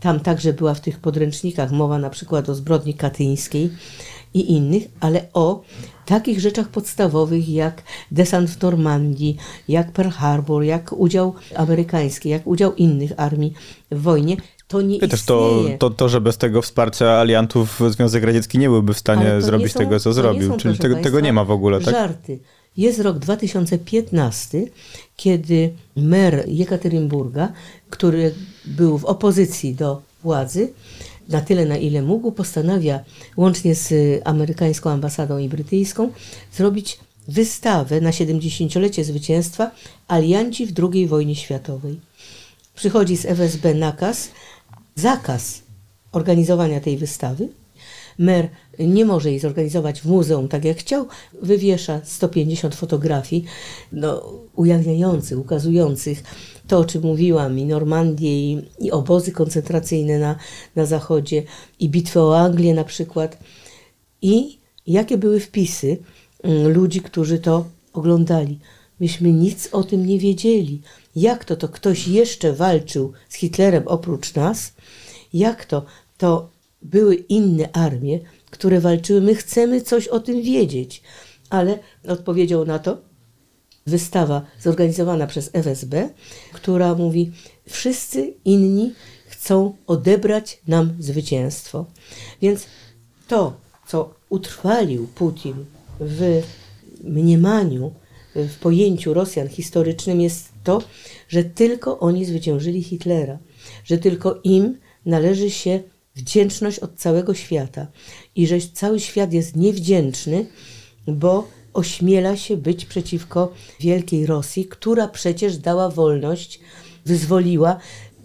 Tam także była w tych podręcznikach mowa na przykład o zbrodni katyńskiej i innych, ale o takich rzeczach podstawowych jak desant w Normandii, jak Pearl Harbor, jak udział amerykański, jak udział innych armii w wojnie. To nie też to, to, to, że bez tego wsparcia aliantów Związek Radziecki nie byłby w stanie zrobić są- tego, co zrobił. są, Czyli tego, państwa, tego nie ma w ogóle, tak? Żarty. Jest rok 2015, kiedy mer Jekaterynburga, który był w opozycji do władzy, na tyle na ile mógł, postanawia łącznie z amerykańską ambasadą i brytyjską zrobić wystawę na 70-lecie zwycięstwa alianci w II wojnie światowej. Przychodzi z FSB nakaz, zakaz organizowania tej wystawy. Mer nie może jej zorganizować w muzeum tak jak chciał, wywiesza 150 fotografii no, ujawniających, ukazujących to, o czym mówiłam, i Normandię, i, i obozy koncentracyjne na, na zachodzie, i bitwę o Anglię na przykład. I jakie były wpisy mm, ludzi, którzy to oglądali. Myśmy nic o tym nie wiedzieli. Jak to, to ktoś jeszcze walczył z Hitlerem oprócz nas? Jak to, to były inne armie, które walczyły. My chcemy coś o tym wiedzieć. Ale odpowiedzią na to wystawa zorganizowana przez FSB, która mówi: Wszyscy inni chcą odebrać nam zwycięstwo. Więc to, co utrwalił Putin w mniemaniu, w pojęciu Rosjan historycznym, jest to, że tylko oni zwyciężyli Hitlera, że tylko im należy się wdzięczność od całego świata i że cały świat jest niewdzięczny, bo ośmiela się być przeciwko wielkiej Rosji, która przecież dała wolność, wyzwoliła,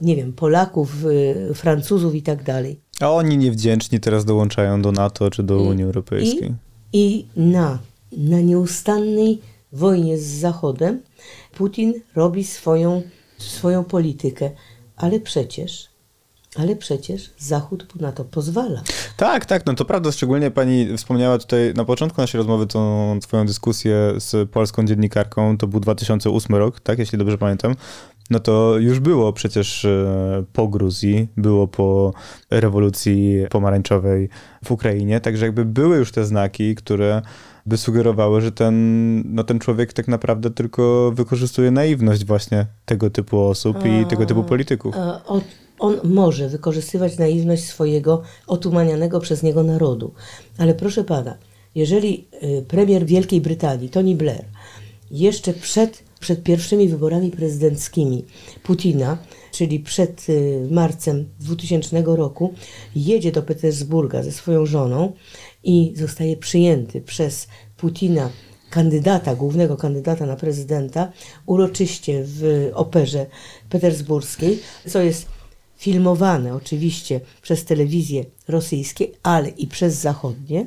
nie wiem, Polaków, y, Francuzów i tak dalej. A oni niewdzięczni teraz dołączają do NATO czy do Unii Europejskiej. I, i na, na nieustannej wojnie z Zachodem Putin robi swoją, swoją politykę, ale przecież, ale przecież Zachód na to pozwala. Tak, tak, no to prawda, szczególnie pani wspomniała tutaj na początku naszej rozmowy tą swoją dyskusję z polską dziennikarką, to był 2008 rok, tak, jeśli dobrze pamiętam, no to już było przecież e, po Gruzji, było po rewolucji pomarańczowej w Ukrainie, także jakby były już te znaki, które by sugerowały, że ten, no ten człowiek tak naprawdę tylko wykorzystuje naiwność właśnie tego typu osób i tego typu polityków. E, o- On może wykorzystywać naiwność swojego otumanianego przez niego narodu. Ale proszę pana, jeżeli y, premier Wielkiej Brytanii, Tony Blair, jeszcze przed, przed pierwszymi wyborami prezydenckimi Putina, czyli przed y, marcem 2000 roku, jedzie do Petersburga ze swoją żoną i zostaje przyjęty przez Putina kandydata, głównego kandydata na prezydenta, uroczyście w operze petersburskiej, co jest filmowane oczywiście przez telewizje rosyjskie, ale i przez zachodnie,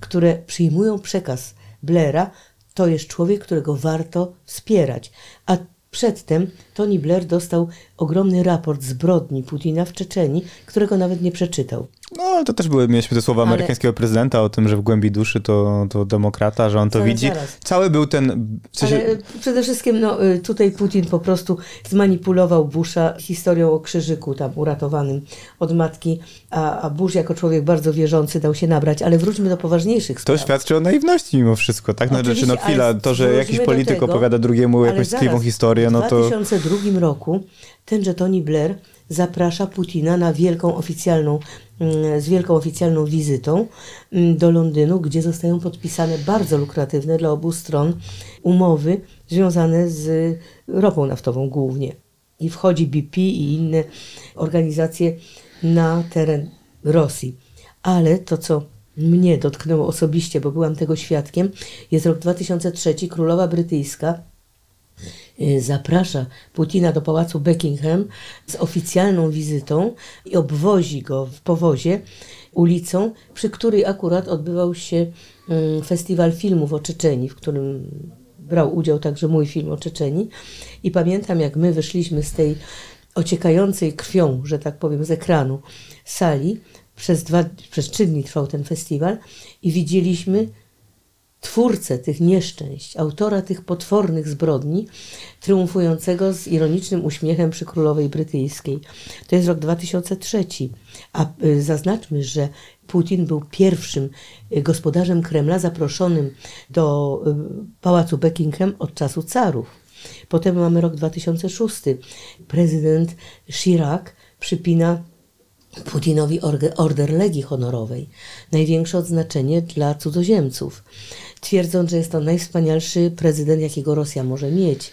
które przyjmują przekaz Blaira, to jest człowiek, którego warto wspierać. A przedtem Tony Blair dostał ogromny raport zbrodni Putina w Czeczenii, którego nawet nie przeczytał. No, ale to też były, mieliśmy te słowa Ale- amerykańskiego prezydenta o tym, że w głębi duszy to, to demokrata, że on to Zaraz, widzi. zaraz. Cały był ten... W sensie, Ale e, przede wszystkim no, y, tutaj Putin po prostu zmanipulował Busha historią o krzyżyku tam uratowanym od matki, a, a Bush jako człowiek bardzo wierzący dał się nabrać. Ale wróćmy do poważniejszych to spraw. świadczy o naiwności mimo wszystko, tak? No, Oczywiście, znaczy, no chwila, to, że jakiś polityk tego, opowiada drugiemu jakąś tkliwą historię, no W to... 2002 roku tenże Tony Blair zaprasza Putina na wielką oficjalną, mm, z wielką oficjalną wizytą mm, do Londynu, gdzie zostają podpisane bardzo lukratywne dla obu stron umowy związane z ropą naftową głównie. I wchodzi BP i inne organizacje na teren Rosji. Ale to, co mnie dotknęło osobiście, bo byłam tego świadkiem, jest rok 2003, królowa brytyjska zaprasza Putina do pałacu Buckingham z oficjalną wizytą i obwozi go w powozie ulicą, przy której akurat odbywał się mm, festiwal filmów o Czeczeni, w którym brał udział także mój film o Czeczeni. I pamiętam, jak my wyszliśmy z tej ociekającej krwią, że tak powiem, z ekranu sali. Przez, dwa, przez trzy dni trwał ten festiwal i widzieliśmy twórcę tych nieszczęść, autora tych potwornych zbrodni, triumfującego z ironicznym uśmiechem przy królowej brytyjskiej. To jest rok 2003. A y, zaznaczmy, że Putin był pierwszym y, gospodarzem Kremla zaproszonym do y, pałacu Buckingham od czasu carów. Potem mamy rok 2006. Prezydent Chirac przypina Putinowi Order Legii Honorowej, największe odznaczenie dla cudzoziemców, twierdząc, że jest to najwspanialszy prezydent, jakiego Rosja może mieć.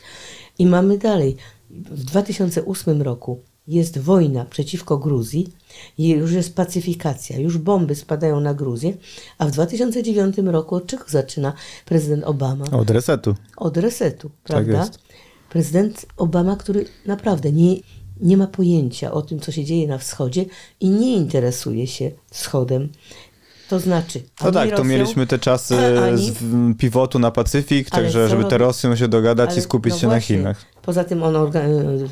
I mamy dalej. W 2008 roku jest wojna przeciwko Gruzji, już jest pacyfikacja, już bomby spadają na Gruzję, a w 2009 roku od czego zaczyna prezydent Obama? Od resetu. Od resetu, Tak prawda? jest. Prezydent Obama, który naprawdę nie, nie ma pojęcia o tym, co się dzieje na wschodzie i nie interesuje się wschodem. To znaczy. No tak, to Rosją, mieliśmy te czasy ani- z pivotu na Pacyfik, także żeby te Rosją się dogadać i Ale skupić no się na właśnie. Chinach. Poza tym on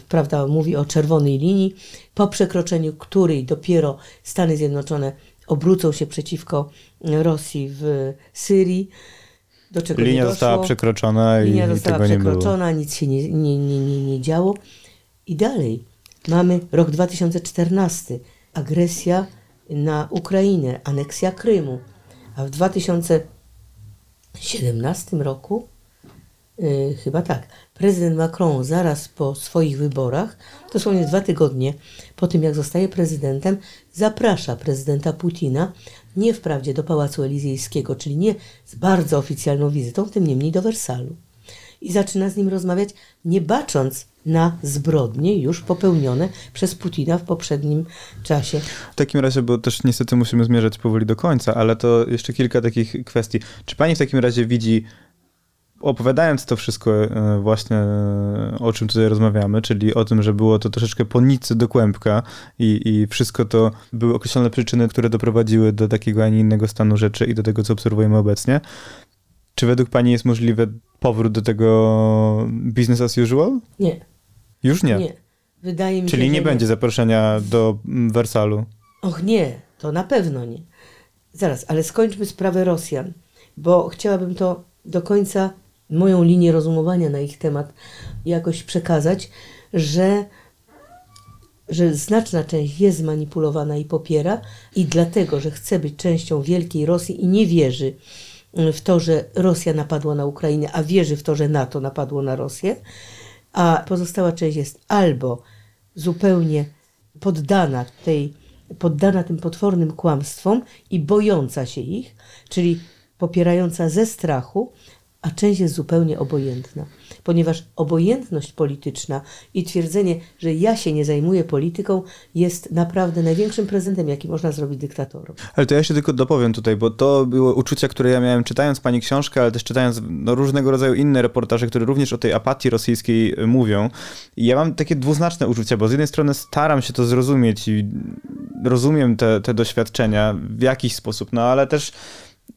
prawda, mówi o czerwonej linii, po przekroczeniu której dopiero Stany Zjednoczone obrócą się przeciwko Rosji w Syrii. Do czego Linia została przekroczona i, Linia i została tego nie było. przekroczona, nic się nie, nie, nie, nie, nie działo. I dalej mamy rok 2014, agresja na Ukrainę, aneksja Krymu. A w 2017 roku, yy, chyba tak, prezydent Macron zaraz po swoich wyborach, dosłownie dwa tygodnie po tym, jak zostaje prezydentem, zaprasza prezydenta Putina nie wprawdzie do Pałacu Elizejskiego, czyli nie z bardzo oficjalną wizytą, tym niemniej do Wersalu. I zaczyna z nim rozmawiać, nie bacząc na zbrodnie już popełnione przez Putina w poprzednim czasie. W takim razie, bo też niestety musimy zmierzać powoli do końca, ale to jeszcze kilka takich kwestii. Czy pani w takim razie widzi, opowiadając to wszystko e, właśnie, e, o czym tutaj rozmawiamy, czyli o tym, że było to troszeczkę po nicy do kłębka i, i wszystko to były określone przyczyny, które doprowadziły do takiego, a nie innego stanu rzeczy i do tego, co obserwujemy obecnie. Czy według pani jest możliwy powrót do tego business as usual? Nie, Już nie. nie. Wydaje mi Czyli się, nie będzie zaproszenia do mm, Wersalu. Och nie, to na pewno nie. Zaraz, ale skończmy sprawę Rosjan, bo chciałabym to do końca, moją linię rozumowania na ich temat jakoś przekazać, że, że znaczna część jest zmanipulowana i popiera i dlatego, że chce być częścią wielkiej Rosji i nie wierzy w to, że Rosja napadła na Ukrainę, a wierzy w to, że NATO napadło na Rosję, a pozostała część jest albo zupełnie poddana tej, poddana tym potwornym kłamstwom i bojąca się ich, czyli popierająca ze strachu, a część jest zupełnie obojętna. Ponieważ obojętność polityczna i twierdzenie, że ja się nie zajmuję polityką, jest naprawdę największym prezentem, jaki można zrobić dyktatorom. Ale to ja się tylko dopowiem tutaj, bo to było uczucia, które ja miałem czytając pani książkę, ale też czytając no, różnego rodzaju inne reportaże, które również o tej apatii rosyjskiej y, mówią. I ja mam takie dwuznaczne uczucia, bo z jednej strony staram się to zrozumieć i rozumiem te, te doświadczenia w jakiś sposób, no ale też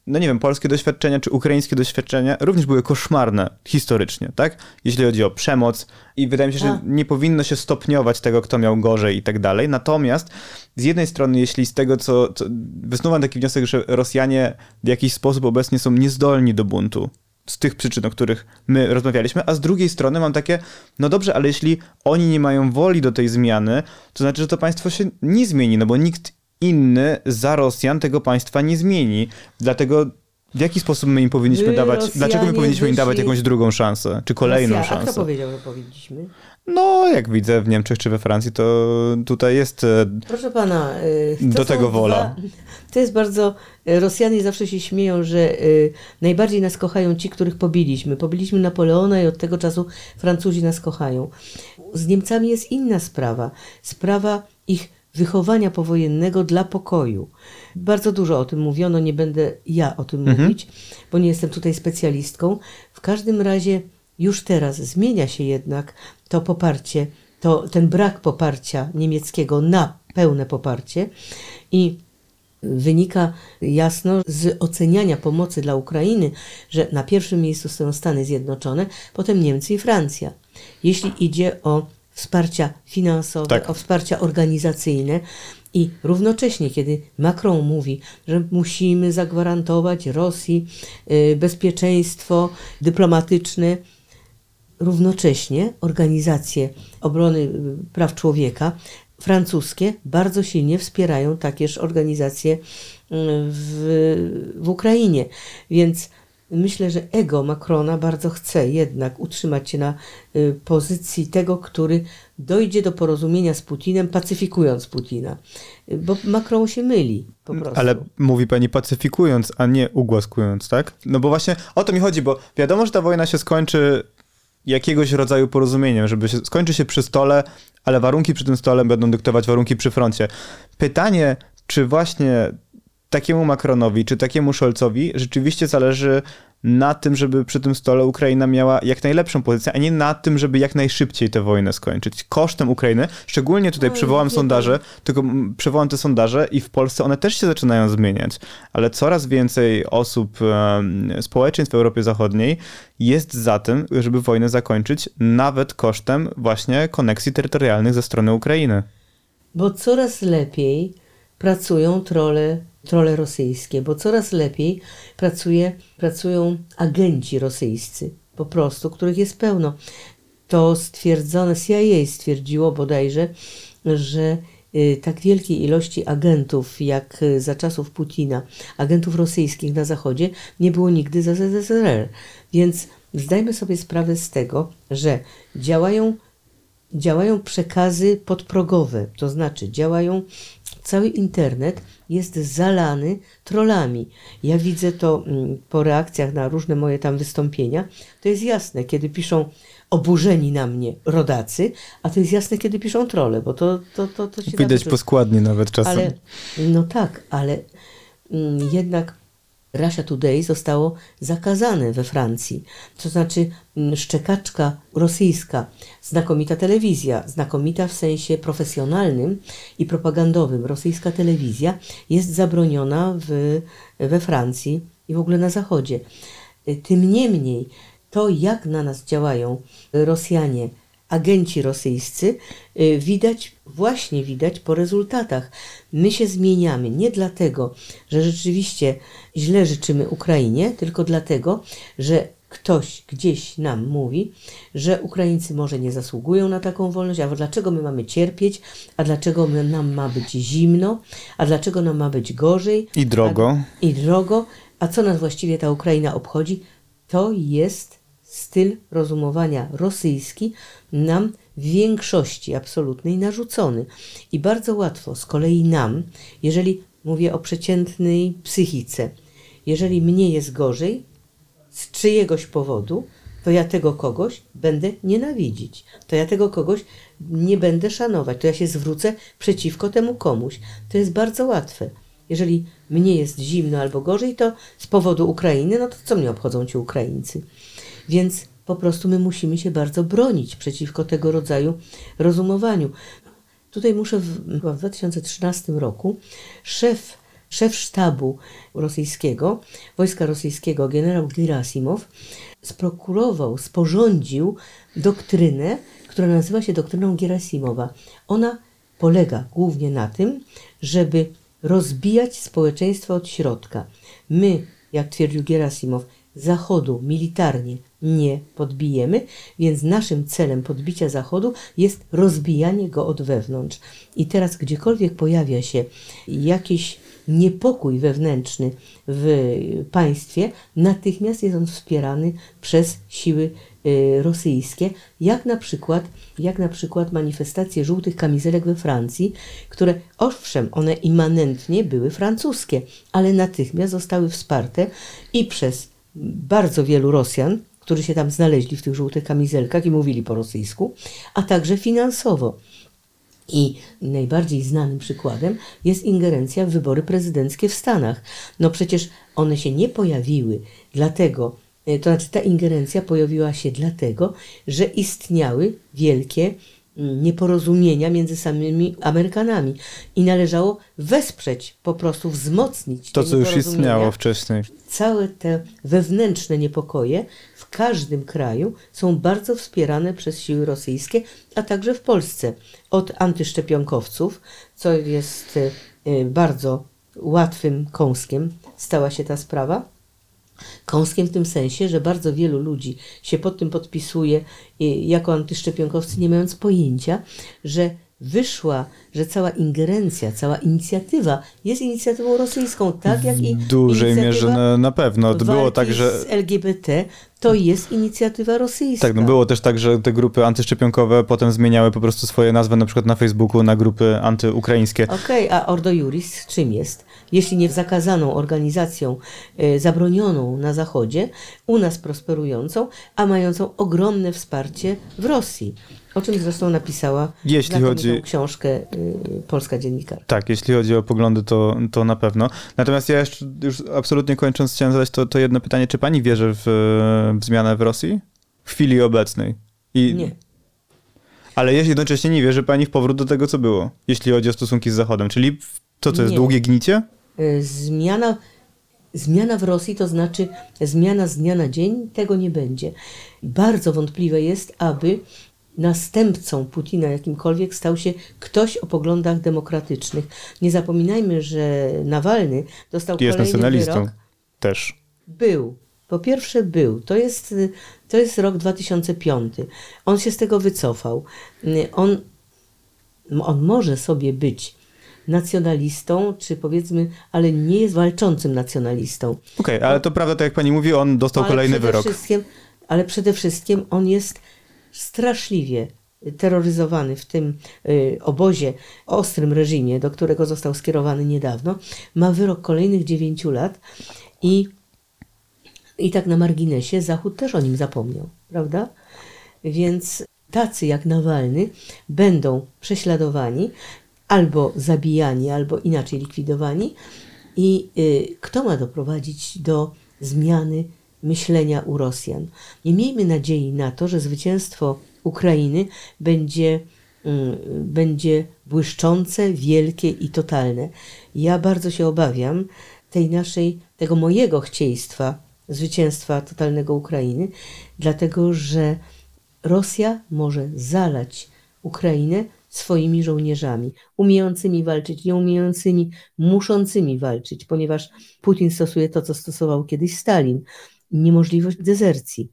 no nie wiem, polskie doświadczenia czy ukraińskie doświadczenia również były koszmarne historycznie, tak? Jeśli chodzi o przemoc i wydaje mi się, że A. nie powinno się stopniować tego, kto miał gorzej i tak dalej. Natomiast z jednej strony, jeśli z tego, co, co wysnuwam taki wniosek, że Rosjanie w jakiś sposób obecnie są niezdolni do buntu, z tych przyczyn, o których my rozmawialiśmy, a z drugiej strony mam takie, no dobrze, ale jeśli oni nie mają woli do tej zmiany, to znaczy, że to państwo się nie zmieni, no bo nikt inny za Rosjan tego państwa nie zmieni. Dlatego w jaki sposób my im powinniśmy Wy, dawać, Rosjanie, dlaczego my powinniśmy im dawać jakąś drugą szansę, czy kolejną Rosja, A kto szansę? powiedział, że powinniśmy? No, jak widzę w Niemczech czy we Francji, to tutaj jest e, Proszę pana, to Do tego wola. Dwa, to jest bardzo. Rosjanie zawsze się śmieją, że y, najbardziej nas kochają ci, których pobiliśmy. Pobiliśmy Napoleona i od tego czasu Francuzi nas kochają. Z Niemcami jest inna sprawa. Sprawa ich wychowania powojennego dla pokoju. Bardzo dużo o tym mówiono, nie będę ja o tym Mhm. mówić, bo nie jestem tutaj specjalistką. W każdym razie już teraz zmienia się jednak to poparcie, to, ten brak poparcia niemieckiego na pełne poparcie i wynika jasno z oceniania pomocy dla Ukrainy, że na pierwszym miejscu stoją Stany Zjednoczone, potem Niemcy i Francja. Jeśli idzie o wsparcia finansowe, Tak. o wsparcia organizacyjne. I równocześnie, kiedy Macron mówi, że musimy zagwarantować Rosji y, bezpieczeństwo dyplomatyczne, równocześnie organizacje obrony y, praw człowieka francuskie bardzo silnie wspierają takież organizacje y, w, w Ukrainie. Więc myślę, że ego Macrona bardzo chce jednak utrzymać się na y, pozycji tego, który dojdzie do porozumienia z Putinem, pacyfikując Putina. Y, Bo Macron się myli po prostu. Ale mówi pani pacyfikując, a nie ugłaskując, tak? No bo właśnie o to mi chodzi, bo wiadomo, że ta wojna się skończy jakiegoś rodzaju porozumieniem, żeby się, skończy się przy stole, ale warunki przy tym stole będą dyktować warunki przy froncie. Pytanie, czy właśnie takiemu Macronowi, czy takiemu Scholzowi rzeczywiście zależy na tym, żeby przy tym stole Ukraina miała jak najlepszą pozycję, a nie na tym, żeby jak najszybciej tę wojnę skończyć. Kosztem Ukrainy, szczególnie tutaj Oj, przywołam sondaże, tylko przywołam te sondaże i w Polsce one też się zaczynają zmieniać, ale coraz więcej osób, społeczeństw w Europie Zachodniej jest za tym, żeby wojnę zakończyć, nawet kosztem właśnie koneksji terytorialnych ze strony Ukrainy. Bo coraz lepiej pracują trole, trole rosyjskie, bo coraz lepiej pracuje, pracują agenci rosyjscy, po prostu, których jest pełno. To stwierdzone, CIA stwierdziło bodajże, że y, tak wielkiej ilości agentów jak y, za czasów Putina, agentów rosyjskich na Zachodzie, nie było nigdy za ZSRR. Więc zdajmy sobie sprawę z tego, że działają działają przekazy podprogowe, to znaczy działają, cały internet jest zalany trollami. Ja widzę to mm, po reakcjach na różne moje tam wystąpienia. To jest jasne, kiedy piszą oburzeni na mnie rodacy, a to jest jasne, kiedy piszą trolle, bo to, to, to, to się da Widać po składni nawet czasem. Ale, no tak, ale mm, jednak Russia Today zostało zakazane we Francji. To znaczy mm, szczekaczka rosyjska, znakomita telewizja, znakomita w sensie profesjonalnym i propagandowym, rosyjska telewizja jest zabroniona w, we Francji i w ogóle na Zachodzie. Y, Tym niemniej to, jak na nas działają Rosjanie, agenci rosyjscy, y, widać, właśnie widać po rezultatach. My się zmieniamy nie dlatego, że rzeczywiście źle życzymy Ukrainie, tylko dlatego, że ktoś gdzieś nam mówi, że Ukraińcy może nie zasługują na taką wolność, a dlaczego my mamy cierpieć, a dlaczego nam ma być zimno, a dlaczego nam ma być gorzej. I drogo. A, I drogo. A co nas właściwie ta Ukraina obchodzi? To jest styl rozumowania rosyjski nam w większości absolutnej narzucony. I bardzo łatwo z kolei nam, jeżeli mówię o przeciętnej psychice, jeżeli mnie jest gorzej z czyjegoś powodu, to ja tego kogoś będę nienawidzić. To ja tego kogoś nie będę szanować. To ja się zwrócę przeciwko temu komuś. To jest bardzo łatwe. Jeżeli mnie jest zimno albo gorzej, to z powodu Ukrainy, no to co mnie obchodzą ci Ukraińcy? Więc po prostu my musimy się bardzo bronić przeciwko tego rodzaju rozumowaniu. Tutaj muszę w, w 2013 roku szef, szef sztabu rosyjskiego, wojska rosyjskiego, generał Gerasimow, sprokurował, sporządził doktrynę, która nazywa się doktryną Gerasimowa. Ona polega głównie na tym, żeby rozbijać społeczeństwo od środka. My, jak twierdził Gerasimow, Zachodu militarnie nie podbijemy, więc naszym celem podbicia Zachodu jest rozbijanie go od wewnątrz. I teraz gdziekolwiek pojawia się jakiś niepokój wewnętrzny w państwie, natychmiast jest on wspierany przez siły y, rosyjskie, jak na przykład, jak na przykład manifestacje żółtych kamizelek we Francji, które owszem, one immanentnie były francuskie, ale natychmiast zostały wsparte i przez bardzo wielu Rosjan, którzy się tam znaleźli w tych żółtych kamizelkach i mówili po rosyjsku, a także finansowo. I najbardziej znanym przykładem jest ingerencja w wybory prezydenckie w Stanach. No przecież one się nie pojawiły dlatego, to znaczy ta ingerencja pojawiła się dlatego, że istniały wielkie nieporozumienia między samymi Amerykanami i należało wesprzeć, po prostu wzmocnić to, co już istniało wcześniej. Całe te wewnętrzne niepokoje w każdym kraju są bardzo wspierane przez siły rosyjskie, a także w Polsce. Od antyszczepionkowców, co jest y, bardzo łatwym kąskiem, stała się ta sprawa kąskiem w tym sensie, że bardzo wielu ludzi się pod tym podpisuje jako antyszczepionkowcy, nie mając pojęcia, że wyszła, że cała ingerencja, cała inicjatywa jest inicjatywą rosyjską, tak jak i w dużej mierze na, na pewno. Było tak, że z LGBT to jest inicjatywa rosyjska. Tak, no było też tak, że te grupy antyszczepionkowe potem zmieniały po prostu swoje nazwy na przykład na Facebooku na grupy antyukraińskie. Okej, okay, a Ordo Juris czym jest? Jeśli nie w zakazaną organizacją, y, zabronioną na Zachodzie, u nas prosperującą, a mającą ogromne wsparcie w Rosji. O czym zresztą napisała jeśli chodzi książkę y, polska dziennikarka. Tak, jeśli chodzi o poglądy, to, to na pewno. Natomiast ja jeszcze już absolutnie kończąc chciałem zadać to, to jedno pytanie. Czy pani wierzy w, w zmianę w Rosji? W chwili obecnej? I... Nie. Ale jednocześnie nie wierzy pani w powrót do tego, co było, jeśli chodzi o stosunki z Zachodem. Czyli to, co jest nie. długie gnicie? Y, zmiana, zmiana w Rosji to znaczy zmiana z dnia na dzień, tego nie będzie. Bardzo wątpliwe jest, aby następcą Putina jakimkolwiek stał się ktoś o poglądach demokratycznych. Nie zapominajmy, że Nawalny dostał jest kolejny nacjonalistą wyrok. też. Był. Po pierwsze był. To jest, to jest rok 2005. On się z tego wycofał. On, on może sobie być nacjonalistą, czy powiedzmy, ale nie jest walczącym nacjonalistą. Okej, okay, ale to prawda, tak jak pani mówi, on dostał ale kolejny wyrok. Ale przede wszystkim on jest straszliwie terroryzowany w tym y, obozie, ostrym reżimie, do którego został skierowany niedawno, ma wyrok kolejnych dziewięciu lat i, i tak na marginesie Zachód też o nim zapomniał, prawda? Więc tacy jak Nawalny będą prześladowani, albo zabijani, albo inaczej likwidowani. I y, kto ma doprowadzić do zmiany myślenia u Rosjan? Nie miejmy nadziei na to, że zwycięstwo Ukrainy będzie, y, będzie błyszczące, wielkie i totalne. Ja bardzo się obawiam tej naszej, tego mojego chcieństwa zwycięstwa totalnego Ukrainy, dlatego że Rosja może zalać Ukrainę swoimi żołnierzami, umiejącymi walczyć, nieumiejącymi, muszącymi walczyć, ponieważ Putin stosuje to, co stosował kiedyś Stalin niemożliwość dezercji.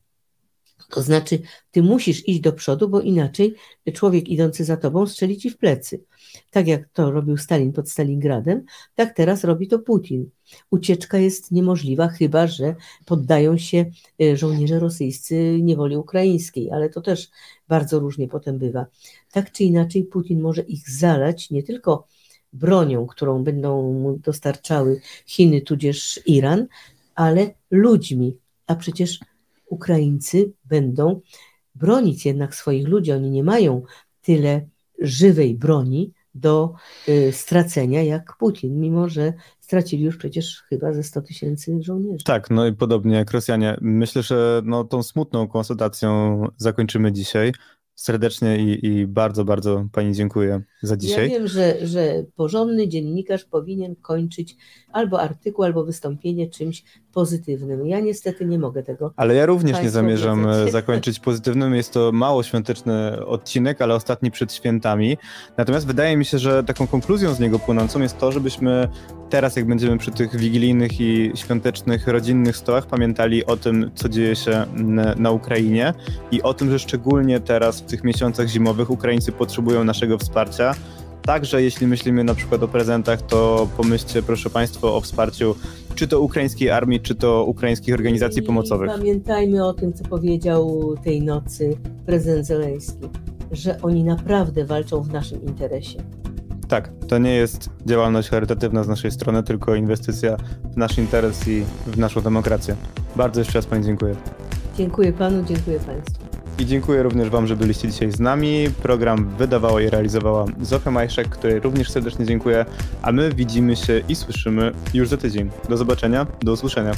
To znaczy, ty musisz iść do przodu, bo inaczej człowiek idący za tobą strzeli ci w plecy. Tak jak to robił Stalin pod Stalingradem, tak teraz robi to Putin. Ucieczka jest niemożliwa, chyba że poddają się y, żołnierze rosyjscy niewoli ukraińskiej, ale to też bardzo różnie potem bywa. Tak czy inaczej, Putin może ich zalać nie tylko bronią, którą będą mu dostarczały Chiny tudzież Iran, ale ludźmi. A przecież Ukraińcy będą bronić jednak swoich ludzi. Oni nie mają tyle żywej broni do y, stracenia jak Putin, mimo że stracili już przecież chyba ze 100 tysięcy żołnierzy. Tak, no i podobnie jak Rosjanie. Myślę, że no, tą smutną konsultacją zakończymy dzisiaj serdecznie i, i, bardzo, bardzo Pani dziękuję za dzisiaj. Ja wiem, że, że porządny dziennikarz powinien kończyć albo artykuł, albo wystąpienie czymś pozytywnym. Ja niestety nie mogę tego. Ale ja również nie zamierzam e, zakończyć pozytywnym. Jest to mało świąteczny odcinek, ale ostatni przed świętami. Natomiast wydaje mi się, że taką konkluzją z niego płynącą jest to, żebyśmy teraz, jak będziemy przy tych wigilijnych i świątecznych, rodzinnych stołach, pamiętali o tym, co dzieje się na Ukrainie i o tym, że szczególnie teraz w tych miesiącach zimowych Ukraińcy potrzebują naszego wsparcia. Także jeśli myślimy na przykład o prezentach, to pomyślcie proszę Państwa o wsparciu czy to ukraińskiej armii, czy to ukraińskich organizacji I pomocowych. Pamiętajmy o tym, co powiedział tej nocy prezydent Zeleński, że oni naprawdę walczą w naszym interesie. Tak, to nie jest działalność charytatywna z naszej strony, tylko inwestycja w nasz interes i w naszą demokrację. Bardzo jeszcze raz Pani dziękuję. Dziękuję Panu, dziękuję Państwu. I dziękuję również Wam, że byliście dzisiaj z nami. Program wydawała i realizowała Zofia Majszek, której również serdecznie dziękuję, a my widzimy się i słyszymy już za tydzień. Do zobaczenia, do usłyszenia.